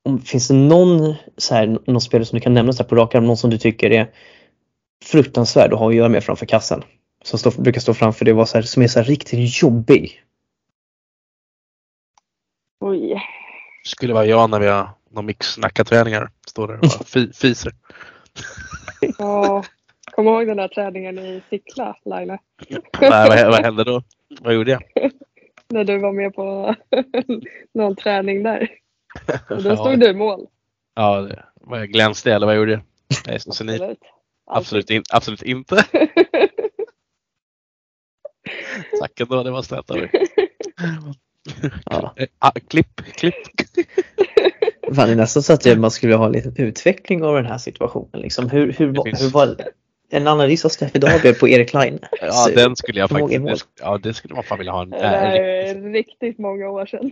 om, finns det någon, så här, någon spelare som du kan nämna så här på rak arm, någon som du tycker är fruktansvärd att ha att göra med framför kassen? Som står, brukar stå framför dig och som är så här riktigt jobbig. Oj. Skulle vara jag när vi har någon mix-snacka-träningar. Står där och bara (laughs) fi, fiser. Ja, kom ihåg den där träningen i Sickla, Laila? Nej, vad, vad hände då? Vad gjorde jag? (laughs) När du var med på (laughs) någon träning där. Och då (laughs) stod Ja. du i mål. Ja, det, vad jag glänste eller vad gjorde jag? Nej, så ni, Absolut. absolut, in, absolut inte. Tack ändå, det var snällt av er. Ja. Eh, ah, klipp, klipp. Fan, det är nästan så att man skulle ha en liten utveckling av den här situationen. Liksom, hur, hur, var- hur var en analys av Steffi Dahlberg på Erik Line? Ja, den skulle jag faktiskt, ja det skulle man fan vilja ha en, Det äh, där riktigt- är riktigt många år sedan.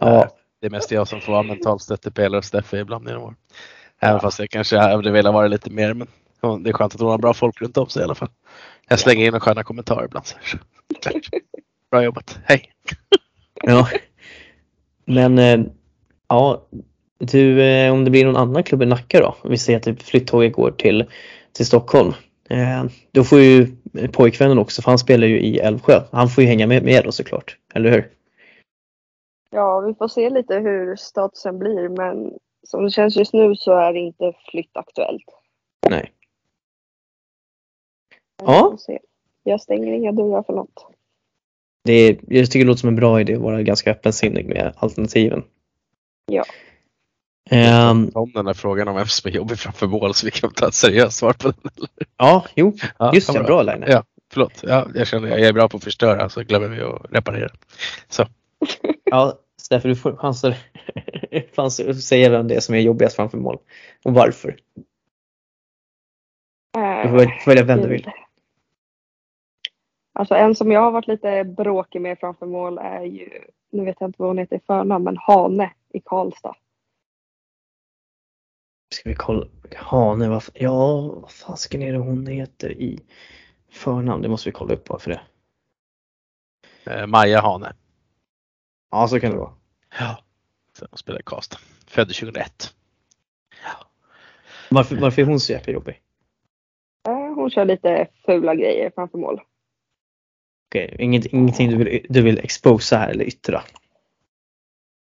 Ja, Det är mest jag som får vara mental stöttepelare och Steffi ibland genom år. Även fast jag kanske hade velat vara lite mer men det är skönt att hon har bra folk runt om sig i alla fall. Jag slänger in en sköna kommentarer ibland. Bra jobbat, hej! ja. Men eh, ja, du, eh, om det blir någon annan klubb i Nacka då? Vi säger att typ flyttåget går till, till Stockholm. Eh, Då får ju pojkvännen också, för han spelar ju i Älvsjö. Han får ju hänga med, med då såklart, eller hur? Ja, vi får se lite hur statusen blir men som det känns just nu så är det inte flytt aktuellt. Nej. Ja. Jag stänger inga dörrar för något. Det är, jag tycker det låter som en bra idé att vara ganska öppensinnig med alternativen. Ja. Ehm, Om den här frågan om vem som är jobbig framför mål så vi kan ta ett seriöst svar på den. ja, jo, just ja, det, bra Line. Ja, förlåt. Ja, jag känner jag är bra på att förstöra så glömmer vi att reparera. Så. (laughs) Ja, Stefan, du får chanser, (laughs) chanser att säga vem det är som är jobbigast framför mål och varför. Du får välja vem du vill. Alltså en som jag har varit lite bråkig med framför mål är ju, nu vet jag inte vad hon heter i förnamn, men Hane i Karlstad. Ska vi kolla? Hane, vad, ja, vad fasken är det hon heter i förnamn? Det måste vi kolla upp bara för det. Eh, Maja Hane. Ja, så kan det vara. Ja. Så hon spelar i Karlstad. Född 2001. Varför, varför är hon så jäkla jobbig? Hon kör lite fula grejer framför mål. Okej, inget, ingenting du vill, du vill exposa här eller yttra?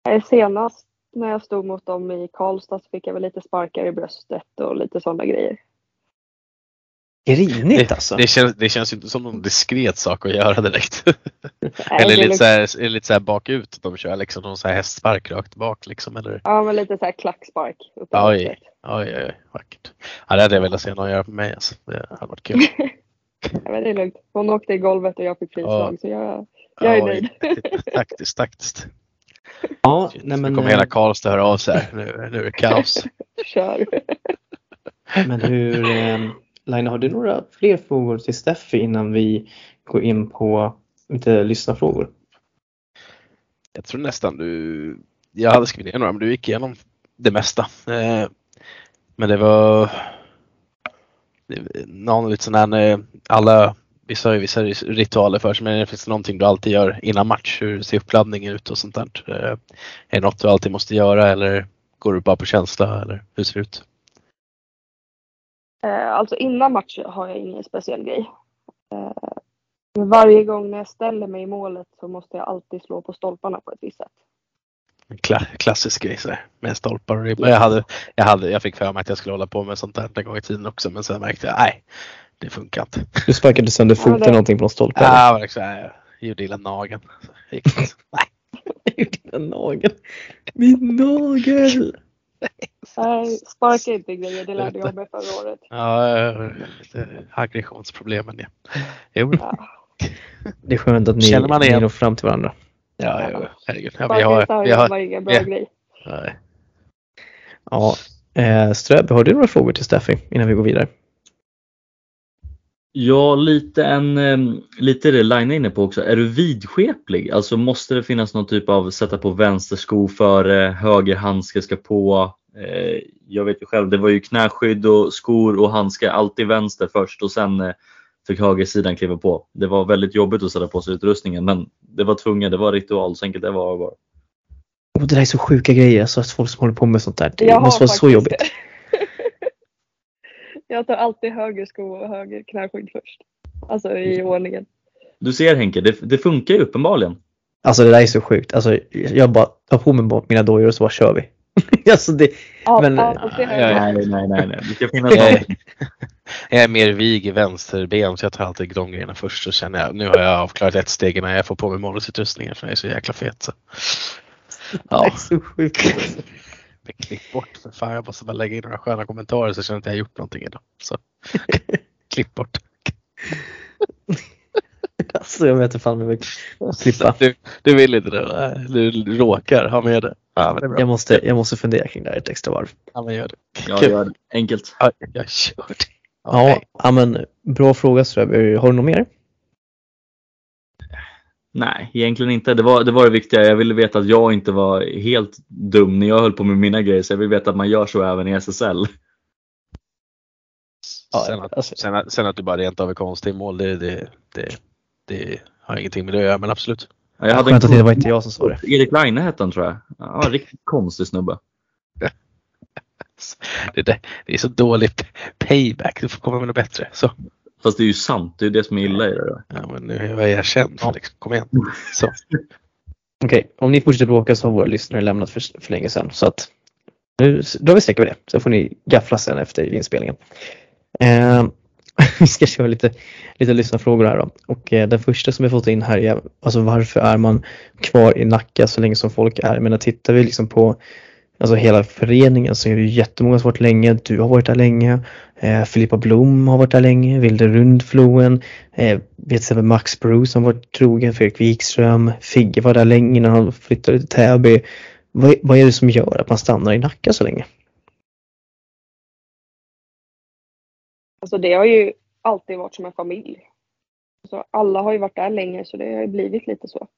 Eh, Senast när jag stod mot dem i Karlstad så fick jag väl lite sparkar i bröstet och lite sådana grejer. Grinigt Det, alltså? det, känns, det känns ju inte som någon diskret sak att göra direkt. (laughs) Nej, eller lite luk- så, här, är lite så här bakut. De kör liksom någon så här hästspark rakt bak liksom. Eller, Ja, men lite så här klackspark. Oj. oj, oj, oj, vackert. Ja, det hade jag velat se någon göra på mig. Alltså. Det hade varit kul. (laughs) Ja, men det är lugnt. Hon åkte i golvet och jag fick frislag så jag, jag är nöjd. (laughs) Taktiskt, taktiskt. Ja, (laughs) Shit, nej nu men, kommer eh, hela Karlstad höra av sig här. Nu, nu är det kaos. (laughs) Kör. men hur, eh, Laina, har du några fler frågor till Steffi innan vi går in på lite lyssnarfrågor? Jag tror nästan du, jag hade skrivit ner några men du gick igenom det mesta. Eh, men det var någon lite sån här, eh, alla, vissa har ju vissa ritualer för sig men det finns någonting du alltid gör innan match. Hur ser uppladdningen ut och sånt där? Eh, är det något du alltid måste göra eller går du bara på känsla eller hur ser det ut? Eh, Alltså innan match har jag ingen speciell grej. Eh, Men varje gång när jag ställer mig i målet så måste jag alltid slå på stolparna på ett visst sätt. Kla klassisk grej så här, med stolpar och ribba. Jag, hade, jag, hade, jag fick för mig att jag skulle hålla på med sånt där en gång i tiden också men sen märkte jag nej, det funkar inte. Du sparkade sönder Ja, foten det- någonting på någon stolpe? eller? Ja, men liksom, jag gjorde illa nageln. Det gick inte. Nej. Din nagel. Min nagel! Nej, sparka inte grejer, det lärde jag mig förra året. Ja, aggressionsproblemen ja. Jo, Ja. Det är skönt att ni, Känner man ni igen. når fram till varandra. ja, ja herregud. Ja, vi Sparka har, vi har, var ingen bra ja. grej. nej. Ja, eh, Ströby, har du några frågor till Steffi innan vi går vidare? Ja, lite en, lite det Line är inne på också. Är du vidskeplig? Alltså måste det finnas någon typ av sätta på vänster sko före, höger handske ska på. Eh, jag vet ju själv, det var ju knäskydd och skor och handskar alltid vänster först och sen eh, fick högersidan kliva på. Det var väldigt jobbigt att sätta på sig utrustningen men det var tvunget, det var ritual, så enkelt det var bara. Och det där är så sjuka grejer, alltså att folk som håller på med sånt där. Det Jag måste vara så jobbigt. det. Jag tar alltid höger sko och höger knäskydd först. Alltså i ordningen. Du ser Henke, det, det funkar ju uppenbarligen. Alltså det där är så sjukt. Alltså jag bara tar på mig mina dojor och så bara kör vi. (laughs) alltså det, Ja, Men, ja, och det. Nej, nej, nej, nej. Det ska finnas Jag är, jag är mer vig i vänsterben så jag tar alltid de grejerna först så känner jag nu har jag avklarat ett steg innan jag får på mig målvaktsutrustningen för jag är så jäkla fet. Så. (laughs) det Ja, är så sjukt. Men klipp bort för fan. Jag måste bara lägga in några sköna kommentarer så känner jag att jag har gjort någonting idag. Så. (laughs) klipp bort. (laughs) alltså jag vet inte fan om jag vill klippa. Du, du vill inte det? Nej, Du råkar ha med det. Ja, men det är bra. Jag måste, jag måste fundera kring det här ett extra varv. Ja, men gör det. Ja, gör det. Enkelt. Ja, jag kör det. Ja, Okej. ja men bra fråga Ströby. Har du något mer? Nej, egentligen inte. Det var, det var det viktiga. Jag ville veta att jag inte var helt dum när jag höll på med mina grejer. Så jag vill veta att man gör så även i SSL. Sen, att, alltså- sen, att, sen att du bara rent av är konstig i mål, det, det, det, det har ingenting med det att göra, men absolut. Ja, Jag hade Skönt att det var inte jag som sa det. Erik Leine hette han tror jag. Ja, riktigt konstig snubbe. (laughs) Det, det, det är så dålig payback, du får komma med något bättre. Så. Fast det är ju sant. Det är det som är illa i det. Då. Ja, men nu är jag känd för liksom. Kom igen. Okej, om ni fortsätter bråka så har våra lyssnare lämnat för, för länge sedan. Så att nu drar vi streck över det. Så får ni gaffla sen efter inspelningen. Eh, (laughs) vi ska köra lite, lite lyssnarfrågor här då. Och eh, den första som vi fått in här är alltså varför är man kvar i Nacka så länge som folk är? Jag menar tittar vi liksom på alltså hela föreningen så är det ju jättemånga som varit länge. Du har varit där länge. Eh, Filippa Blom har varit där länge. Vilde Rundfloen. Eh, vet till exempel Max Bruce som varit trogen. Fredrik Wikström. Figge var där länge innan han flyttade till Täby. Vad, vad är det som gör att man stannar i Nacka så länge? Alltså det har ju alltid varit som en familj. Alltså alla har ju varit där länge så det har ju blivit lite så.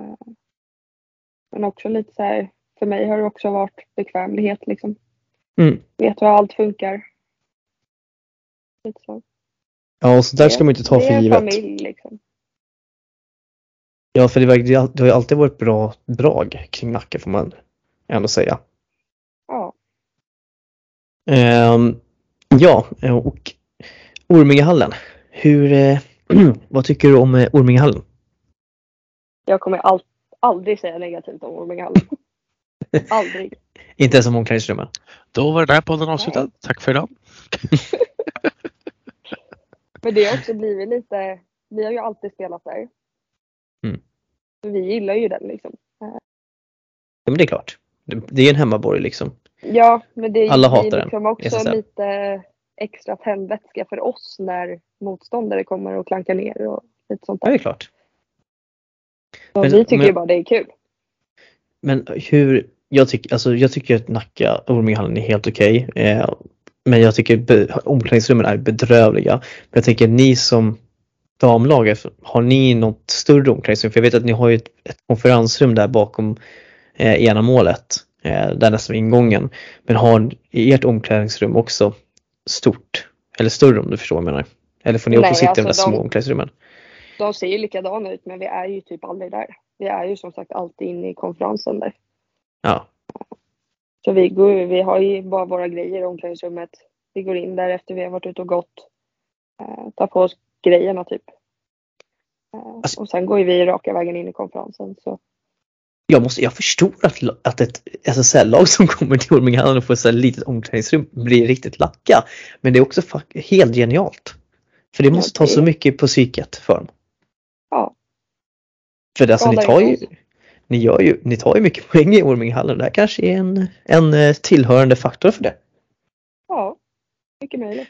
Eh, men också lite så här, för mig har det också varit bekvämlighet liksom. Mm. Vet hur allt funkar. Så. Ja, och så där ska man inte ta för givet. familj liksom. Ja, för det, verkar- det har- ju alltid varit bra drag kring Nacka får man ändå säga. Ja. Ehm, ja, och Ormingehallen. Hur, eh, (clears throat) vad tycker du om eh, Ormingehallen? Jag kommer all, aldrig säga negativt om Ormingehallen. (laughs) (laughs) aldrig. Inte ens om omklädningsrummen. Då var den här podden avslutad. Tack för idag. (laughs) Men det har också blivit lite, vi har ju alltid spelat där. Mm. Vi gillar ju den liksom. Ja, men det är klart. Det, är en hemmaborg liksom. Ja, men det Alla blir hatar den, liksom också SSL. lite extra tändvätska för oss när motståndare kommer och klankar ner och lite sånt Ja, det där. är klart. Så men- vi tycker men- ju bara det är kul. Men hur, jag tycker, alltså jag tycker att Nacka Ormingehallen är helt okej. Eh, men jag tycker be, omklädningsrummen är bedrövliga. Men jag tänker ni som damlag, har ni något större omklädningsrum? För jag vet att ni har ju ett, ett konferensrum där bakom eh, ena målet. Eh, där nästan ingången. Men har ert omklädningsrum också stort? Eller större om du förstår vad jag menar? Eller får ni också Nej, sitta i de där alltså små de- omklädningsrummen? De ser ju likadana ut men vi är ju typ aldrig där. Vi är ju som sagt alltid inne i konferensen där. Ja. Så vi, går, vi har ju bara våra grejer i omklädningsrummet. Vi går in där efter vi har varit ute och gått. Eh, tar på oss grejerna typ. Eh, Alltså- och sen går vi raka vägen in i konferensen. Så. jag, måste, jag förstår att, att ett SSL-lag som kommer till Ormingehallen och får ett litet omklädningsrum blir riktigt lacka. Men det är också helt genialt. För det Ja, måste ta det- så mycket på psyket för dem. Ja. För det, alltså, ni, tar ju, ni, gör ju, ni tar ju mycket poäng i Ormingehallen. Det här kanske är en, en eh, tillhörande faktor för det. Ja, mycket möjligt.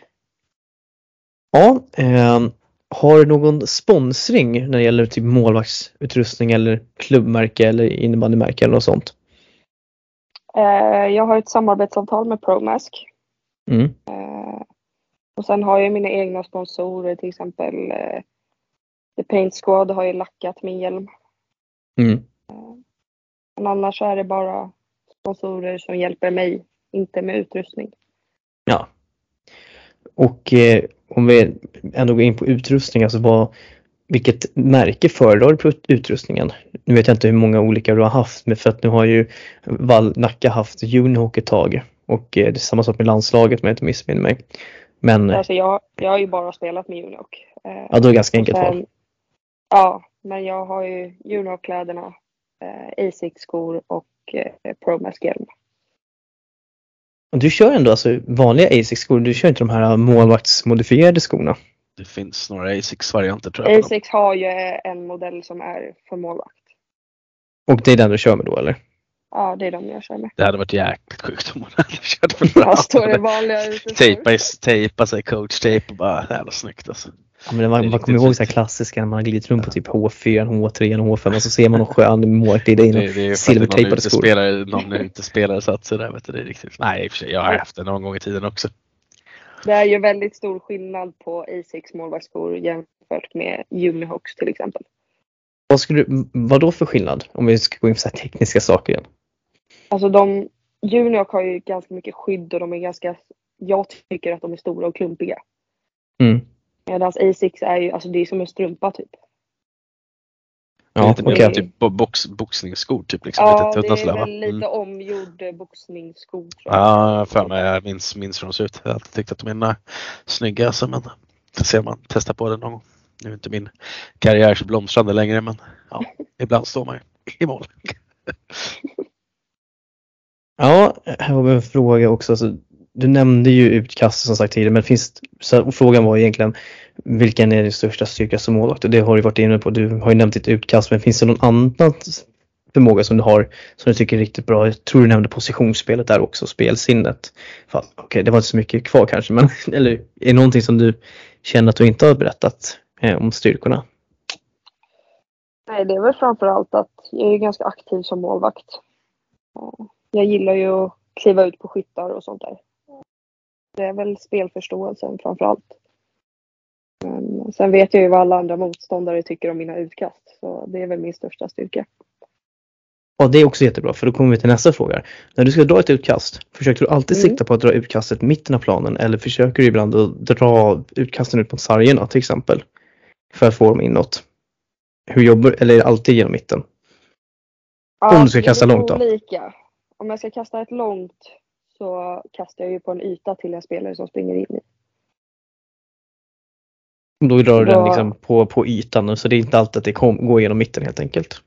Ja, ehm, har du någon sponsring när det gäller typ målvaktsutrustning eller klubbmärke eller innebandymärke eller något sånt? Eh, jag har ett samarbetsavtal med ProMask. Mm. Eh, och sen har jag mina egna sponsorer till exempel eh, The Paint Squad har ju lackat min hjälm. Mm. Men annars är det bara sponsorer som hjälper mig, inte med utrustning. Ja. Och eh, om vi ändå går in på utrustning, alltså vad, vilket märke föredrar du på utrustningen? Nu vet jag inte hur många olika du har haft, men för att nu har ju Val Nacka haft Unihawk ett tag och eh, det är samma sak med landslaget om jag inte missminner mig. Men, alltså jag, jag har ju bara spelat med Unihawk. Eh, ja, då är det ganska enkelt val. Ja, men jag har ju Unihawk-kläderna, eh, Asics-skor och eh, ProMask-hjälm. Du kör ändå alltså vanliga Asics-skor, du kör inte de här målvaktsmodifierade skorna? Det finns några Asics-varianter tror jag. Asics har ju en modell som är för målvakt. Och det är den du kör med då eller? Ja, det är de jag kör med. Det hade varit jäkligt sjukt om man hade kört med (laughs) några andra. står det vanliga tejpa, tejpa sig coach-tejp och bara, jävla snyggt alltså. Ja, men man, man kommer ihåg så här klassiska när man har glidit runt på typ H4, H3, H5 och så ser man någon skön målglida in och silvertejpade skor. Spelare, någon sig där. Vet du, det är riktigt. Nej, i och för sig, jag har haft det någon gång i tiden också. Det är ju väldigt stor skillnad på Asics målvaktsskor jämfört med Unihawks till exempel. Vad, skulle, vad då för skillnad? Om vi ska gå in på så tekniska saker igen. Alltså de, Unihawk har ju ganska mycket skydd och de är ganska, jag tycker att de är stora och klumpiga. Mm. Medan Asics är ju, alltså det är som en strumpa typ. Ja, lite okay. typ box, boxningsskor typ. Liksom, ja, lite det är väl lite mm. omgjord boxningsskor. Ja, för mig. Jag minns, minns hur de ser ut. Jag har alltid tyckt att de är snygga alltså, men får se om man testar på det någon gång. Nu är inte min karriär så blomstrande längre men ja, (laughs) ibland står man i mål. (laughs) ja, här har vi en fråga också. Alltså, du nämnde ju utkastet som sagt tidigare men finns, så frågan var egentligen vilken är din största styrka som målvakt? Och det har du varit inne på. Du har ju nämnt ditt utkast men finns det någon annan förmåga som du har som du tycker är riktigt bra? Jag tror du nämnde positionsspelet där också, spelsinnet. Okej, okay, det var inte så mycket kvar kanske men (laughs) eller är det någonting som du känner att du inte har berättat eh, om styrkorna? Nej, det är väl framförallt att jag är ganska aktiv som målvakt. Eh, jag gillar ju att kliva ut på skyttar och sånt där. Det är väl spelförståelsen framför allt. Men sen vet jag ju vad alla andra motståndare tycker om mina utkast. Så det är väl min största styrka. Ja, det är också jättebra för då kommer vi till nästa fråga. När du ska dra ett utkast, försöker du alltid mm. sikta på att dra utkastet mitten av planen eller försöker du ibland att dra utkasten ut mot sargerna till exempel? För att få dem inåt. Hur jobbar eller är det alltid genom mitten? Ja, Om du ska kasta långt då? Olika. Om jag ska kasta ett långt så kastar jag ju på en yta till en spelare som springer in i. Då rör du den liksom på, på ytan så det är inte alltid att det kom, går genom mitten helt enkelt.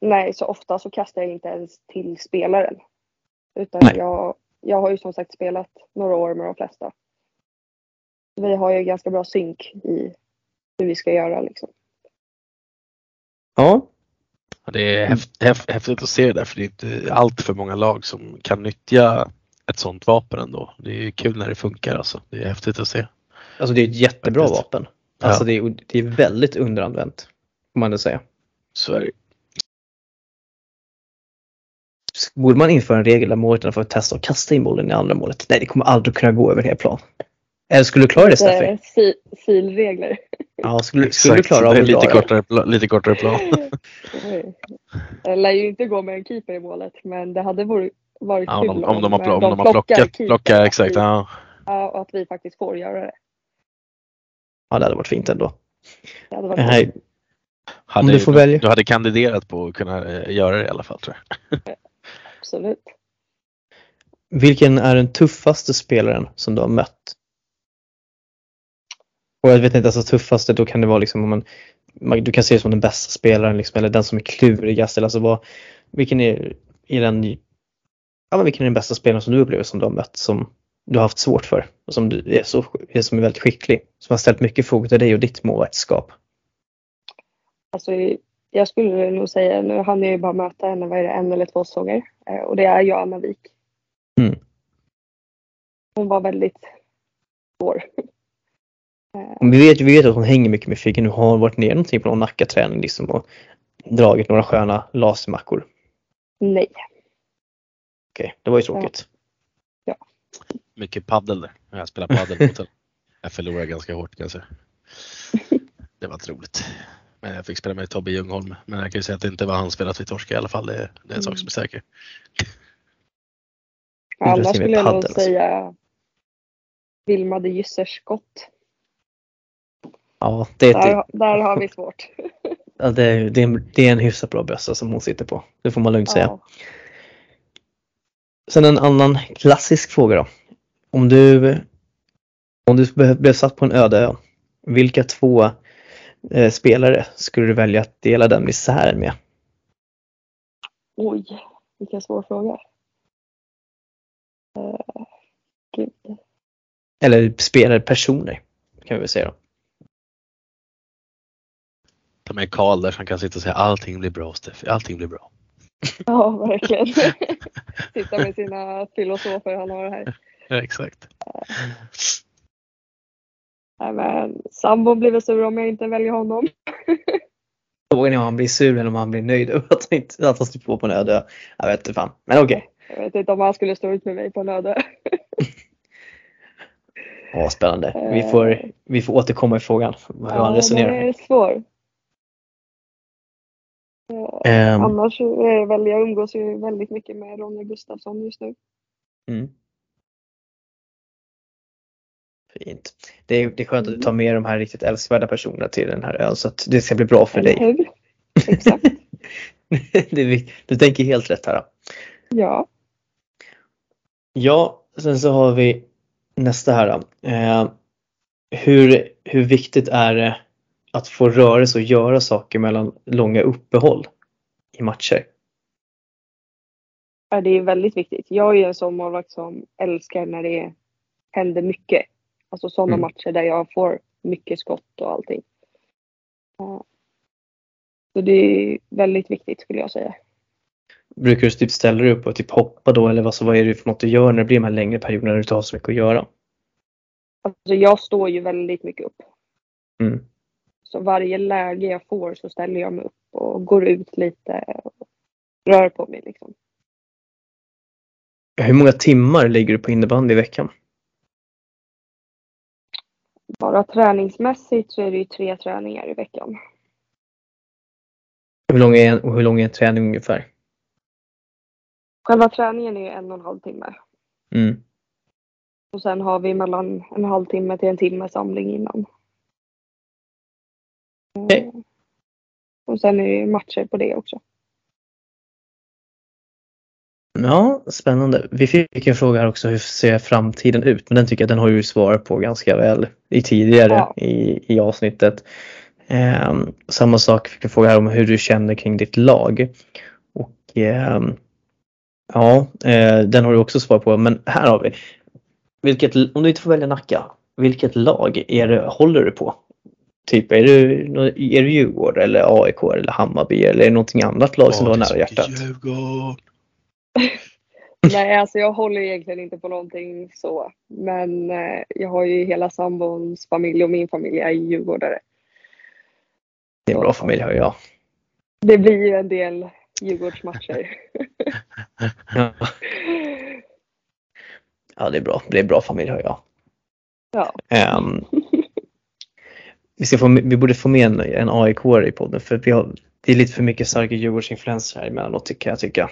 Nej, så ofta så kastar jag inte ens till spelaren. Utan jag, jag har ju som sagt spelat några år med de flesta. Vi har ju ganska bra synk i hur vi ska göra liksom. Ja. Det är häftigt att se det där för det är inte allt för många lag som kan nyttja ett sånt vapen ändå. Det är kul när det funkar alltså. Det är häftigt att se. Alltså det är ett jättebra Faktiskt. vapen. Alltså ja. det, är, det är väldigt underanvänt. Får man det säga. Så är det. Borde man införa en regel där för att testa att kasta in bollen i andra målet? Nej, det kommer aldrig kunna gå över hela plan. Eller skulle du klara det Steffi? Filregler. Ja, skulle, skulle du klara av det? Lite kortare, lite kortare plan. (laughs) det lär ju inte gå med en keeper i målet, men det hade varit, varit ja, kul om, om, de, har, om de, har plockat, plockat exakt. Ja. ja, och att vi faktiskt får göra det. Ja, det hade varit fint ändå. Det hade varit Nej. Hade, du, får du, välja. du hade kandiderat på att kunna eh, göra det i alla fall tror jag. (laughs) Absolut. Vilken är den tuffaste spelaren som du har mött? Och jag vet inte, alltså tuffaste då kan det vara liksom om man, du kan se det som den bästa spelaren liksom, eller den som är klurigast. Eller alltså vad, vilken är, är den, ja, men vilken är den bästa spelaren som du upplever som du har mött som du har haft svårt för och som du är, så, är, som är väldigt skicklig? Som har ställt mycket frågor till dig och ditt målvaktsskap. Alltså, jag skulle nog säga, nu hann jag ju bara möta henne, vad är det, en eller två säsonger. Eh, och det är Joanna Wik. Mm. Hon var väldigt svår. Vi vet, vi vet att hon hänger mycket med Figge nu. Har hon varit ner någonting på någon Nacka-träning liksom och dragit några sköna lasermackor? Nej. Okej, det var ju tråkigt. Ja. ja. Mycket paddel där. Jag spelar paddel mot (laughs) Jag förlorade ganska hårt kan jag säga. (laughs) Det var inte roligt. Men jag fick spela med Tobbe Ljungholm. Men jag kan ju säga att det inte var han spelat vid torska i alla fall. Det, det är en mm. sak som är säker. (laughs) Annars skulle jag nog säga Vilma de Gysser Skott. Ja, det är, Där, där har vi svårt. ja, det, är, det, är, det är en hyfsat bra bössa som hon sitter på. Det får man lugnt säga. Sen en annan klassisk fråga då. Om du, om du blev satt på en öde ö, vilka två eh, spelare skulle du välja att dela den misären med? Oj, vilken svår fråga. Uh, gud. Eller spelare, personer kan vi väl säga då. Ta med Karl där som kan sitta och säga allting blir bra Steffi, allting blir bra. (laughs) Ja, verkligen. (laughs) Sitta med sina filosofer han har här. Ja, exakt. Nej, men sambon blir väl sur om jag inte väljer honom. (laughs) Frågan är om han blir sur eller om han blir nöjd över att han inte att han står på på en öde. Jag vet inte fan. Men okej. Jag vet inte om han skulle stå ut med mig på en öde. Ja, spännande. Vi får, vi får återkomma i frågan hur han resonerar. Den är svår. Ehm, Annars är väl, jag umgås ju väldigt mycket med Ronja Gustafsson just nu. mm. Fint. Det är, det är skönt att du tar med de här riktigt älskvärda personerna till den här ön så att det ska bli bra för dig. hur? Exakt. (laughs) det du tänker helt rätt här. Då. Ja. Ja, sen så har vi nästa här. Då. Eh, hur, hur viktigt är det att få rörelse och göra saker mellan långa uppehåll i matcher? Ja, Det är väldigt viktigt. Jag är en sån målvakt som älskar när det händer mycket. Alltså sådana Mm. matcher där jag får mycket skott och allting. Så det är väldigt viktigt skulle jag säga. Brukar du typ ställa dig upp och typ hoppa då eller vad, så, vad är det för något du gör när det blir de här längre perioderna när du inte har så mycket att göra? Alltså jag står ju väldigt mycket upp. Mm. Så varje läge jag får så ställer jag mig upp och går ut lite och rör på mig liksom. Hur många timmar lägger du på innebandy i veckan? Bara träningsmässigt så är det ju tre träningar i veckan. Hur lång är en, och hur lång är en träning ungefär? Själva träningen är ju en och en halv timme. Mm. Och sen har vi mellan en halvtimme till en timme samling innan. Okej. Och sen är det ju matcher på det också. Ja, spännande. Vi fick en fråga här också, hur ser framtiden ut? Men den tycker jag den har du svarat på ganska väl i tidigare Ja. i, i avsnittet. Ehm, samma sak fick vi fråga här om hur du känner kring ditt lag. Och ehm, ja, eh, den har du också svarat på. Men här har vi. Vilket, om du inte får välja Nacka, vilket lag är det, håller du på? Typ är du, är du Djurgården eller AIK eller Hammarby eller är det någonting annat lag som du har nära hjärtat? (laughs) Nej, alltså jag håller egentligen inte på någonting så. Men eh, jag har ju hela sambons familj och min familj är djurgårdare. Det är en bra familj hör jag. Det blir ju en del Djurgårdsmatcher. (laughs) Ja. Ja, det är bra. Det är bra familj hör jag. Ja. Ehm, vi, ska få, vi borde få med en, en aik i podden för vi har, det är lite för mycket starka Djurgårdsinfluenser här emellanåt tycker jag tycka.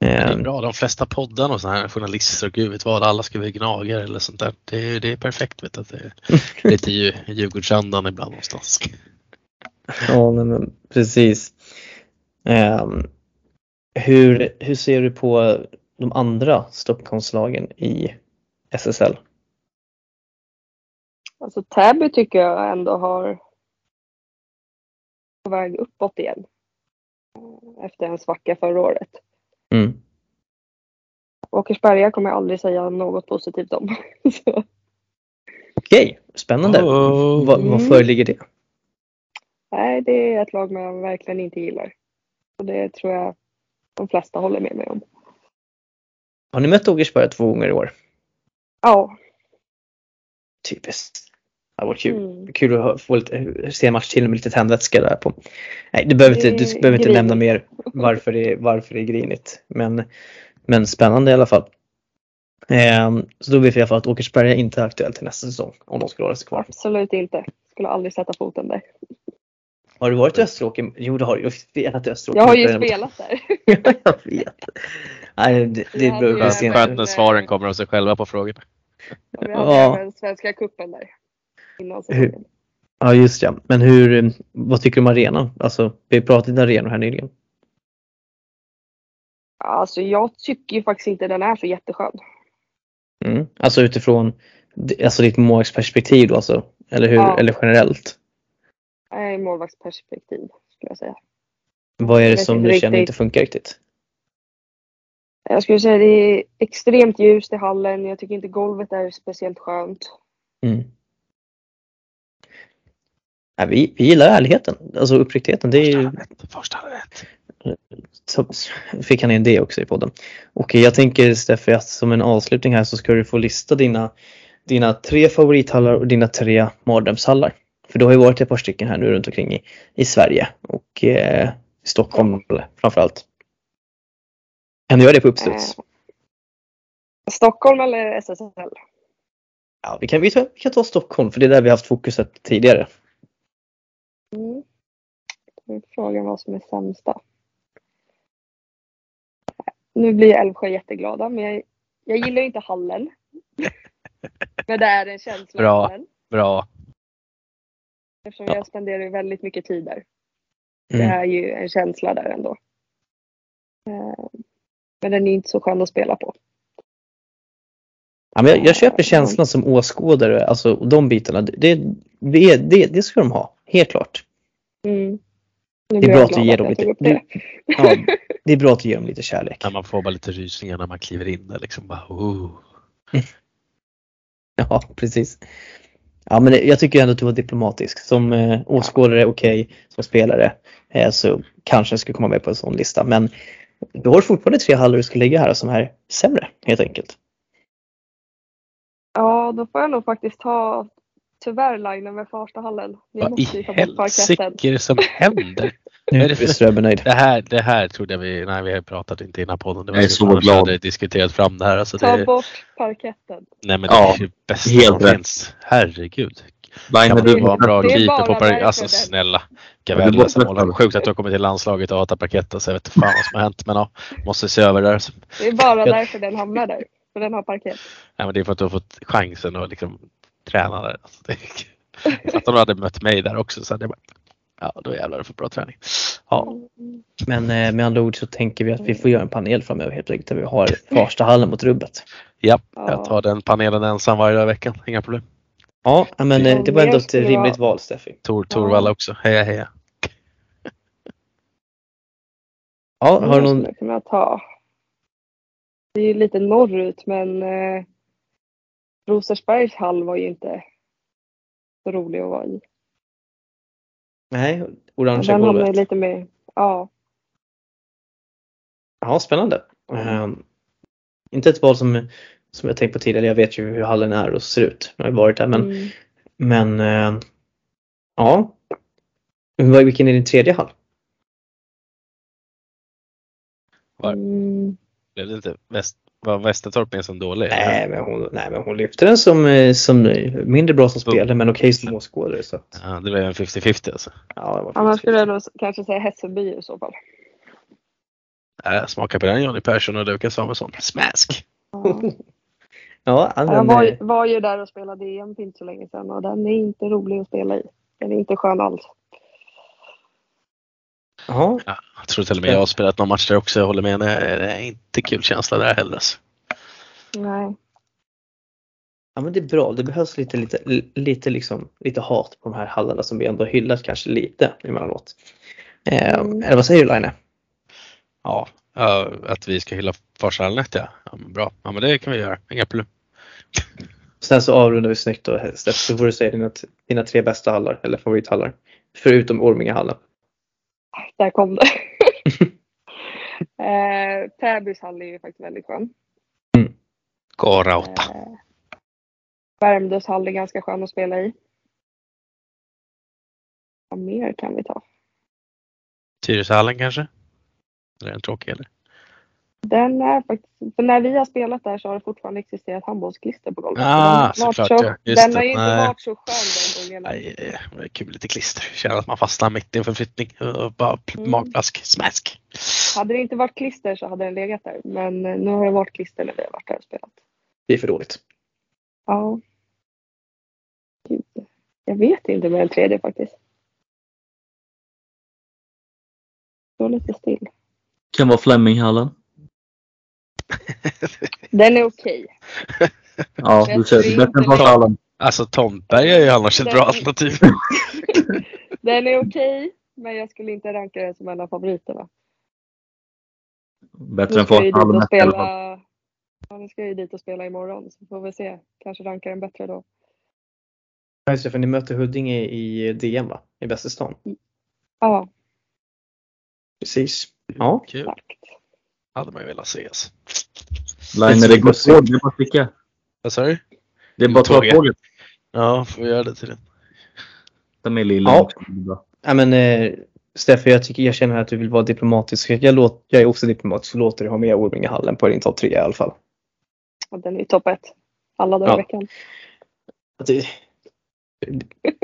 Det är Ehm, bra. De flesta poddarna och sådana här journalister och gud vet vad, alla ska vara gnagare eller sånt där. Det är, det är perfekt vet du. att (laughs) Det är lite Djur- Djurgårdsandan ibland någonstans. ja, nej, men precis. Ehm, hur, hur ser du på de andra Stockholmslagen i SSL? Alltså Täby tycker jag ändå har på väg uppåt igen. Eh, Efter en svacka förra året. Mm. Åkersberga kommer jag aldrig säga något positivt om. (laughs) Okej, spännande. Oh. Vad, vad föreligger det? nej, det är ett lag man verkligen inte gillar. Och det tror jag de flesta håller med mig om. Har ni mött Åkersberga två gånger i år? Ja. Typiskt. Det var kul. Mm. Kul att få lite, se en match till med lite tändvätska där på. Nej, du behöver inte, du behöver inte nämna mer varför det, varför det är grinigt. Men, men spännande i alla fall. Ehm, så då vet vi i alla fall att Åkersberga inte är aktuellt till nästa säsong om de skulle hålla sig kvar. Absolut inte. Skulle aldrig sätta foten där. Har du varit i Österåker? Jo det har du. Jag har spelat i Österåker. Jag har ju spelat där. (laughs) jag vet. Nej, det, det hade även- sent. Skönt när svaren kommer av sig själva på frågorna. Och vi hade Ja. Svenska cupen där. Innan säsongen. Ja just ja, men hur, vad tycker du om arenan? Alltså vi har pratat arenor här nyligen. Alltså jag tycker ju faktiskt inte den är så jätteskön. Mm. Alltså utifrån alltså ditt målvaktsperspektiv då alltså? Eller hur? Ja. Eller generellt? I målvaktsperspektiv skulle jag säga. Vad är det som du känner inte funkar riktigt? Jag skulle säga det är extremt ljust i hallen. Jag tycker inte golvet är speciellt skönt. Mm. Ja, vi, vi gillar ärligheten, alltså uppriktigheten. Det är ju, Första rätt. så fick han in det också i podden. Och jag tänker Steffi att som en avslutning här så ska du få lista dina, dina tre favorithallar och dina tre mardrömshallar. För du har ju varit ett par stycken här nu runt omkring i, i Sverige och eh, i Stockholm framförallt. Kan du göra det på uppstuds? Eh, Stockholm eller SSL? Ja, vi kan, vi, tar, vi kan ta Stockholm för det är där vi har haft fokuset tidigare. Mm. Då Frågan vad som är sämsta. Nu blir Älvsjö jätteglada men jag, jag gillar inte hallen. (laughs) men det är en känsla Bra. Bra. Eftersom Ja. jag spenderar väldigt mycket tid där. Det Mm. är ju en känsla där ändå. Eh, Men den är inte så skön att spela på. Ja, men jag, jag köper känslan som åskådare, alltså de bitarna. Det, det, det, det ska de ha, helt klart. Mm. Det är bra att du ger dem lite, det. (laughs) ja, det är bra att du ger dem lite kärlek. Ja, man får bara lite rysningar när man kliver in där liksom. Bara, oh. (laughs) Ja, precis. Ja, men det- jag tycker ändå att du var diplomatisk. Som eh, åskådare, okej. Som spelare eh, så kanske jag skulle komma med på en sån lista. Men du har fortfarande tre hallar du ska lägga här som är sämre, helt enkelt. Ja, då får jag nog faktiskt ta tyvärr linen med Farstahallen. Ni Vad måste i ju ta bort parketten. helsike är det som händer? (laughs) Nu Är det. Det här, det här trodde jag vi, nej vi har pratat inte innan podden. Det var Jag är så glad. hade diskuterat fram det här. Alltså Ta det, bort parketten. nej men det Ja, är ju bästa helt som rätt. finns. Herregud. Är man du vara en bra Det keeper på park? därför Alltså snälla. Gavella det som håller. Sjukt att du har kommit till landslaget och hatar parketten så jag vet inte fan vad som har hänt. Men ja, måste se över det där. Det är bara därför den hamnar där. För den har parkett. Nej, men det är för att du har fått chansen att liksom träna där. Alltså, det är... Att de hade mött mig där också så hade jag bara, ja då jävlar fått bra träning. Ja, Men eh, med andra ord så tänker vi att vi får göra en panel framöver helt enkelt. Där vi har Farstahallen mot rubbet. ja, Ja. jag tar den panelen ensam varje dag i veckan. Inga problem. Ja, men eh, det var ändå ett rimligt val Steffi. Tor, Torvalla också. Heja heja. Ja, har du någon? Det är ju lite norrut men eh, Rosersbergs hall var ju inte så rolig att vara i. Nej, orangea Den hamnar golvet. lite mer, ja. Ja, spännande. Ehm, inte ett val som, som jag tänkt på tidigare. Jag vet ju hur hallen är och ser ut. Jag har varit där. Men, Mm. men eh, ja. Vilken är din tredje hall? Var- Mm. Blev det inte väst, var Västertorp med som dålig? Nej men, hon, nej, men hon lyfte den som, eh, som mindre bra som spelare men okej som åskådare. Så Ja, det blev en 50-50 alltså. ja, det var Annars fint. skulle jag nog kanske säga Hässelby i så fall. Äh, smaka på den Johnny Persson och Lukas Samuelsson. Smask! (laughs) Ja. Ja, Jag var, eh, var ju där och spelade EM för inte så länge sedan och den är inte rolig att spela i. Den är inte skön alls. Ja, Ja, jag tror till och med jag har spelat någon match där också. Jag håller med. Det är inte kul känsla där heller. Nej. ja, men det är bra. Det behövs lite, lite, lite, liksom, lite hat på de här hallarna som vi ändå hyllat kanske lite emellanåt. Eh, Mm. Eller vad säger du Line? Ja, ja, att vi ska hylla Farsahallen ja. ja men bra. Ja men det kan vi göra. Inga problem. (laughs) Sen så avrundar vi snyggt då Steff, så får du säga dina, dina tre bästa hallar eller favorithallar. Förutom Ormingehallen. Där kom det. (laughs) eh, Täbys hall är ju faktiskt väldigt skön. Gå rauta. Eh, Värmdös hall är ganska skön att spela i. Vad mer kan vi ta? Tyresöhallen kanske? Eller är den tråkig eller? Den är faktiskt, för när vi har spelat där så har det fortfarande existerat handbollsklister på golvet. Ah, Så den, har såklart, varit så, ja. Just den det. har inte Nej. varit så skön de gångerna. Nej, det är kul lite klister. Känner att man fastnar mitt i en förflyttning. Och bara Mm. magplask. Smask! Hade det inte varit klister så hade den legat där. Men eh, nu har det varit klister när vi har varit där och spelat. Det är för dåligt. Ja. Gud. Jag vet inte med den tredje faktiskt. Står lite still. Kan vara Fleminghallen. (laughs) Den är okej. (laughs) Ja, Jag du det. Bättre än. Fallen. Alltså Tomtberg är ju annars ett bra Den- alternativ. (laughs) Den är okej, men jag skulle inte ranka den som en av favoriterna. Bättre Nu än Fallen. och spela. Ja, nu ska jag ju dit och spela imorgon så får vi se. Kanske rankar den bättre då. Ja, just det, för ni möter Huddinge i DM va? I bästa stan. Ja, Precis. Ja. Kul. exakt. Hade man ju velat se. Alltså. Line, det går tåg. Det är bara att sticka. Vad sa du? Det är bara att ta Tåget. Ja, får vi göra det till det. Ta med lilla. Ja. Ja, men eh, Steffe, jag, tycker, jag känner att du vill vara diplomatisk. Jag, låt, jag är också diplomatisk och låter dig ha med Ormingehallen på din topp tre i alla fall. Och den är ju topp ett. Alla dagar Ja. i veckan. Det,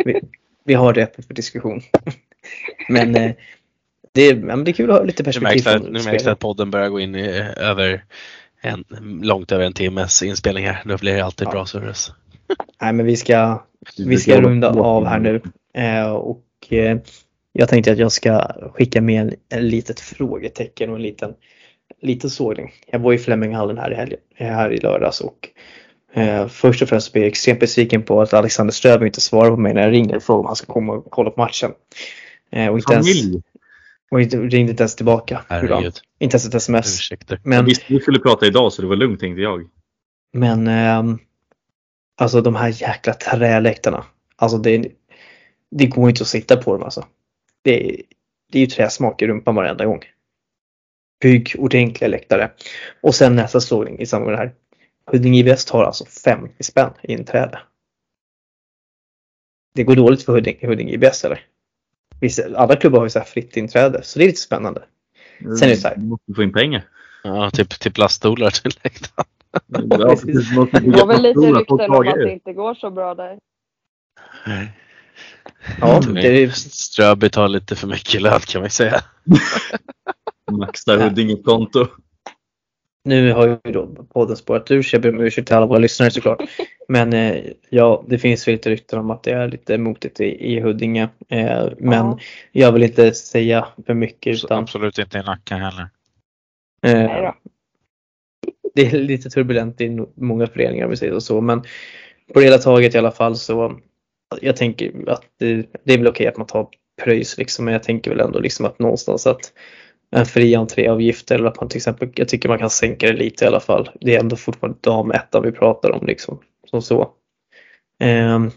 vi, vi har det öppet för diskussion. (laughs) Men eh, det, är- ja, men det är kul att ha lite perspektiv nu märks det att podden börjar gå in i över en, långt över en timmes inspelning här. Då blir det alltid Ja. bra service. (laughs) Nej, men vi ska, vi ska runda av här nu. Eh, och eh, jag tänkte att jag ska skicka med en, en litet frågetecken och en liten, liten sågning. Jag var i Fleminghallen här i, helgen, här i lördags och eh, först och främst blir jag extremt besviken på att Alexander Ström inte svarar på mig när jag ringer och frågar om han ska komma och kolla på matchen. Eh, och, inte ens, Familj. Och inte, ringde inte ens tillbaka. Herregud. Inte ens ett sms. Ursäkter. Men... Men, Visst, vi skulle prata idag så det var lugnt tänkte jag. men ehm, alltså de här jäkla träläktarna. Alltså det, det går inte att sitta på dem alltså. Det, är- det är ju träsmak i rumpan varenda gång. Bygg ordentliga läktare. Och sen nästa sågning i samband med det här. Huddinge Väst har alltså 50 spänn i inträde. Det går dåligt för Huddinge, Huddinge IBS eller? Vissa, alla klubbar har ju så här fritt inträde så det är lite spännande. Sen är det så här. Du måste få in pengar. Ja, typ, typ laststolar till läktaren. Ja, precis. Det går väl lite rykten om att det inte går så bra där. Ja, Mm. det är, Ströby tar lite för mycket lön kan man säga. (laughs) Maxar Huddinge konto. Nu har ju då podden spårat ur så jag ber om ursäkt till alla våra lyssnare såklart. (laughs) Men eh, ja, det finns väl lite rykten om att det är lite motigt i, i Huddinge. Eh, men Ja. jag vill inte säga för mycket utan Absolut inte i Nacka heller. Nej eh, då. det är lite turbulent i många föreningar om vi säger så. Men på det hela taget i alla fall så jag tänker att det, det är väl okej att man tar pröjs liksom. Men jag tänker väl ändå liksom att någonstans att en fri entréavgift eller att man till exempel, jag tycker man kan sänka det lite i alla fall. Det är ändå fortfarande damettan vi pratar om liksom. Som så. Ehm,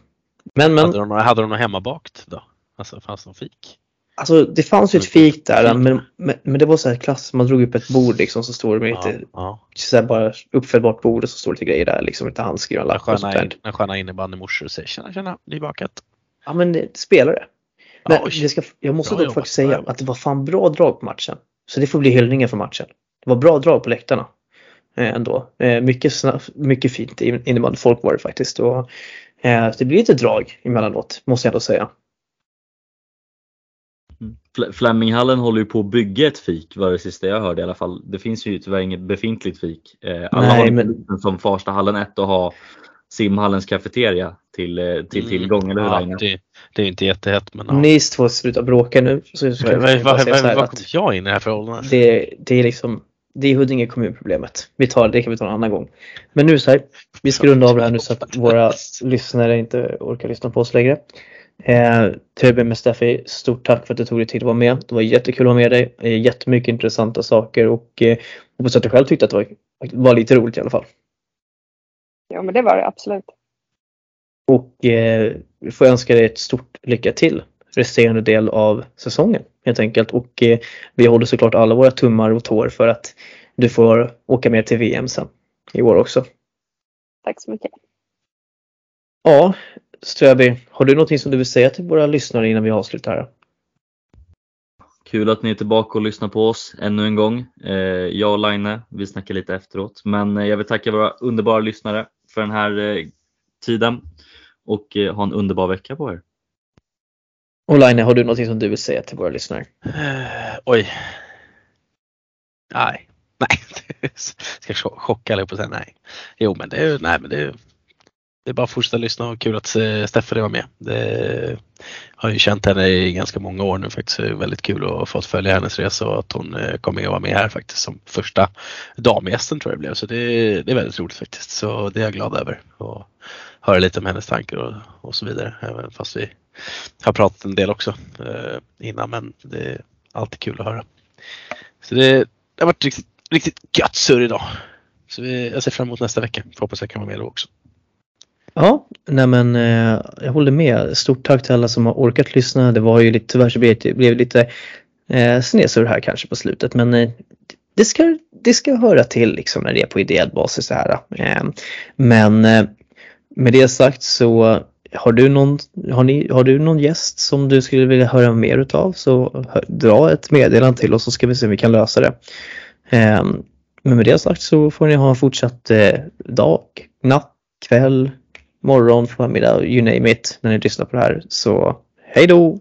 men men Hade de, hade de något hemmabakt då? Alltså fanns det någon fik? alltså det fanns ju ett fik där men, men, men det var så här klass, man drog upp ett bord liksom så står det med Ja, lite ja. så här bara uppfällbart bord och så står det lite grejer där liksom, lite Den lappar och sånt sköna, där. in, sköna innebandymorsor säger tjena tjena, nybakat. Ja men det, spelare. Men Oj. det ska, jag måste Bra dock jobbat, faktiskt säga att det var fan bra drag på matchen. Så det får bli hyllningen för matchen. Det var bra drag på läktarna. Eh, ändå. Eh, mycket, snabb, mycket fint in- innebandyfolk var det faktiskt. Och, eh, det blir lite drag emellanåt, måste jag ändå säga. Fl- Fleminghallen håller ju på att bygga ett fik var det sista jag hörde i alla fall. Det finns ju tyvärr inget befintligt fik. Alla Nej, har men- som Farstahallen 1 och ha simhallens kafeteria till, eh, till Mm. tillgång, eller hur Ja, det, det är inte jättehett men ja. Ni två slutar bråka nu så ska Vad kom jag in i det här förhållandet? det, det är liksom det är Huddinge kommunproblemet. Vi tar det kan vi ta en annan gång. Men nu så här, vi ska runda av det här nu så att våra lyssnare inte orkar lyssna på oss längre. Eh, till att börja med Steffi, stort tack för att du tog dig tid att vara med. Det var jättekul att ha med dig. Eh, jättemycket intressanta saker och eh, hoppas att du själv tyckte att det var, var lite roligt i alla fall. Ja men det var det absolut. Och eh, vi får önska dig ett stort lycka till resterande del av säsongen helt enkelt. Och eh, vi håller såklart alla våra tummar och tår för att du får åka med till VM sen i år också. Tack så mycket. Ja, Ströby, har du någonting som du vill säga till våra lyssnare innan vi avslutar här? Kul att ni är tillbaka och lyssnar på oss ännu en gång. Eh, jag och Line, vi snackar lite efteråt. Men eh, jag vill tacka våra underbara lyssnare för den här eh, tiden och eh, ha en underbar vecka på er. Och Line, har du någonting som du vill säga till våra lyssnare? Eh, oj. Nej. (laughs) Nej. Ska chocka eller på att säga nej. Jo men det är ju, nej men det är ju det är bara att fortsätta lyssna och kul att eh, Stephanie var med. Det har ju känt henne i ganska många år nu faktiskt. Det är väldigt kul att ha fått följa hennes resa och att hon eh, kom kommer att vara med här faktiskt som första damgästen tror jag det blev. Så det, det är väldigt roligt faktiskt. Så det är jag glad över. Och höra lite om hennes tankar och, och så vidare. Även fast vi har pratat en del också eh, innan men det är alltid kul att höra. Så det, det har varit riktigt, riktigt gött surr idag. Så vi, jag ser fram emot nästa vecka. Får hoppas jag kan vara med då också. Ja, nej men eh, jag håller med. Stort tack till alla som har orkat lyssna. Det var ju lite, tyvärr så blev det blev lite eh, snesur här kanske på slutet men eh, det, ska, det ska höra till liksom när det är på ideell basis så här. Eh, men eh, med det sagt så har du, någon, har, ni, har du någon gäst som du skulle vilja höra mer utav så hör, dra ett meddelande till oss så ska vi se om vi kan lösa det. Eh, men med det sagt så får ni ha en fortsatt eh, dag, natt, kväll, morgon, förmiddag, you name it, när ni lyssnar på det här. Så hej då!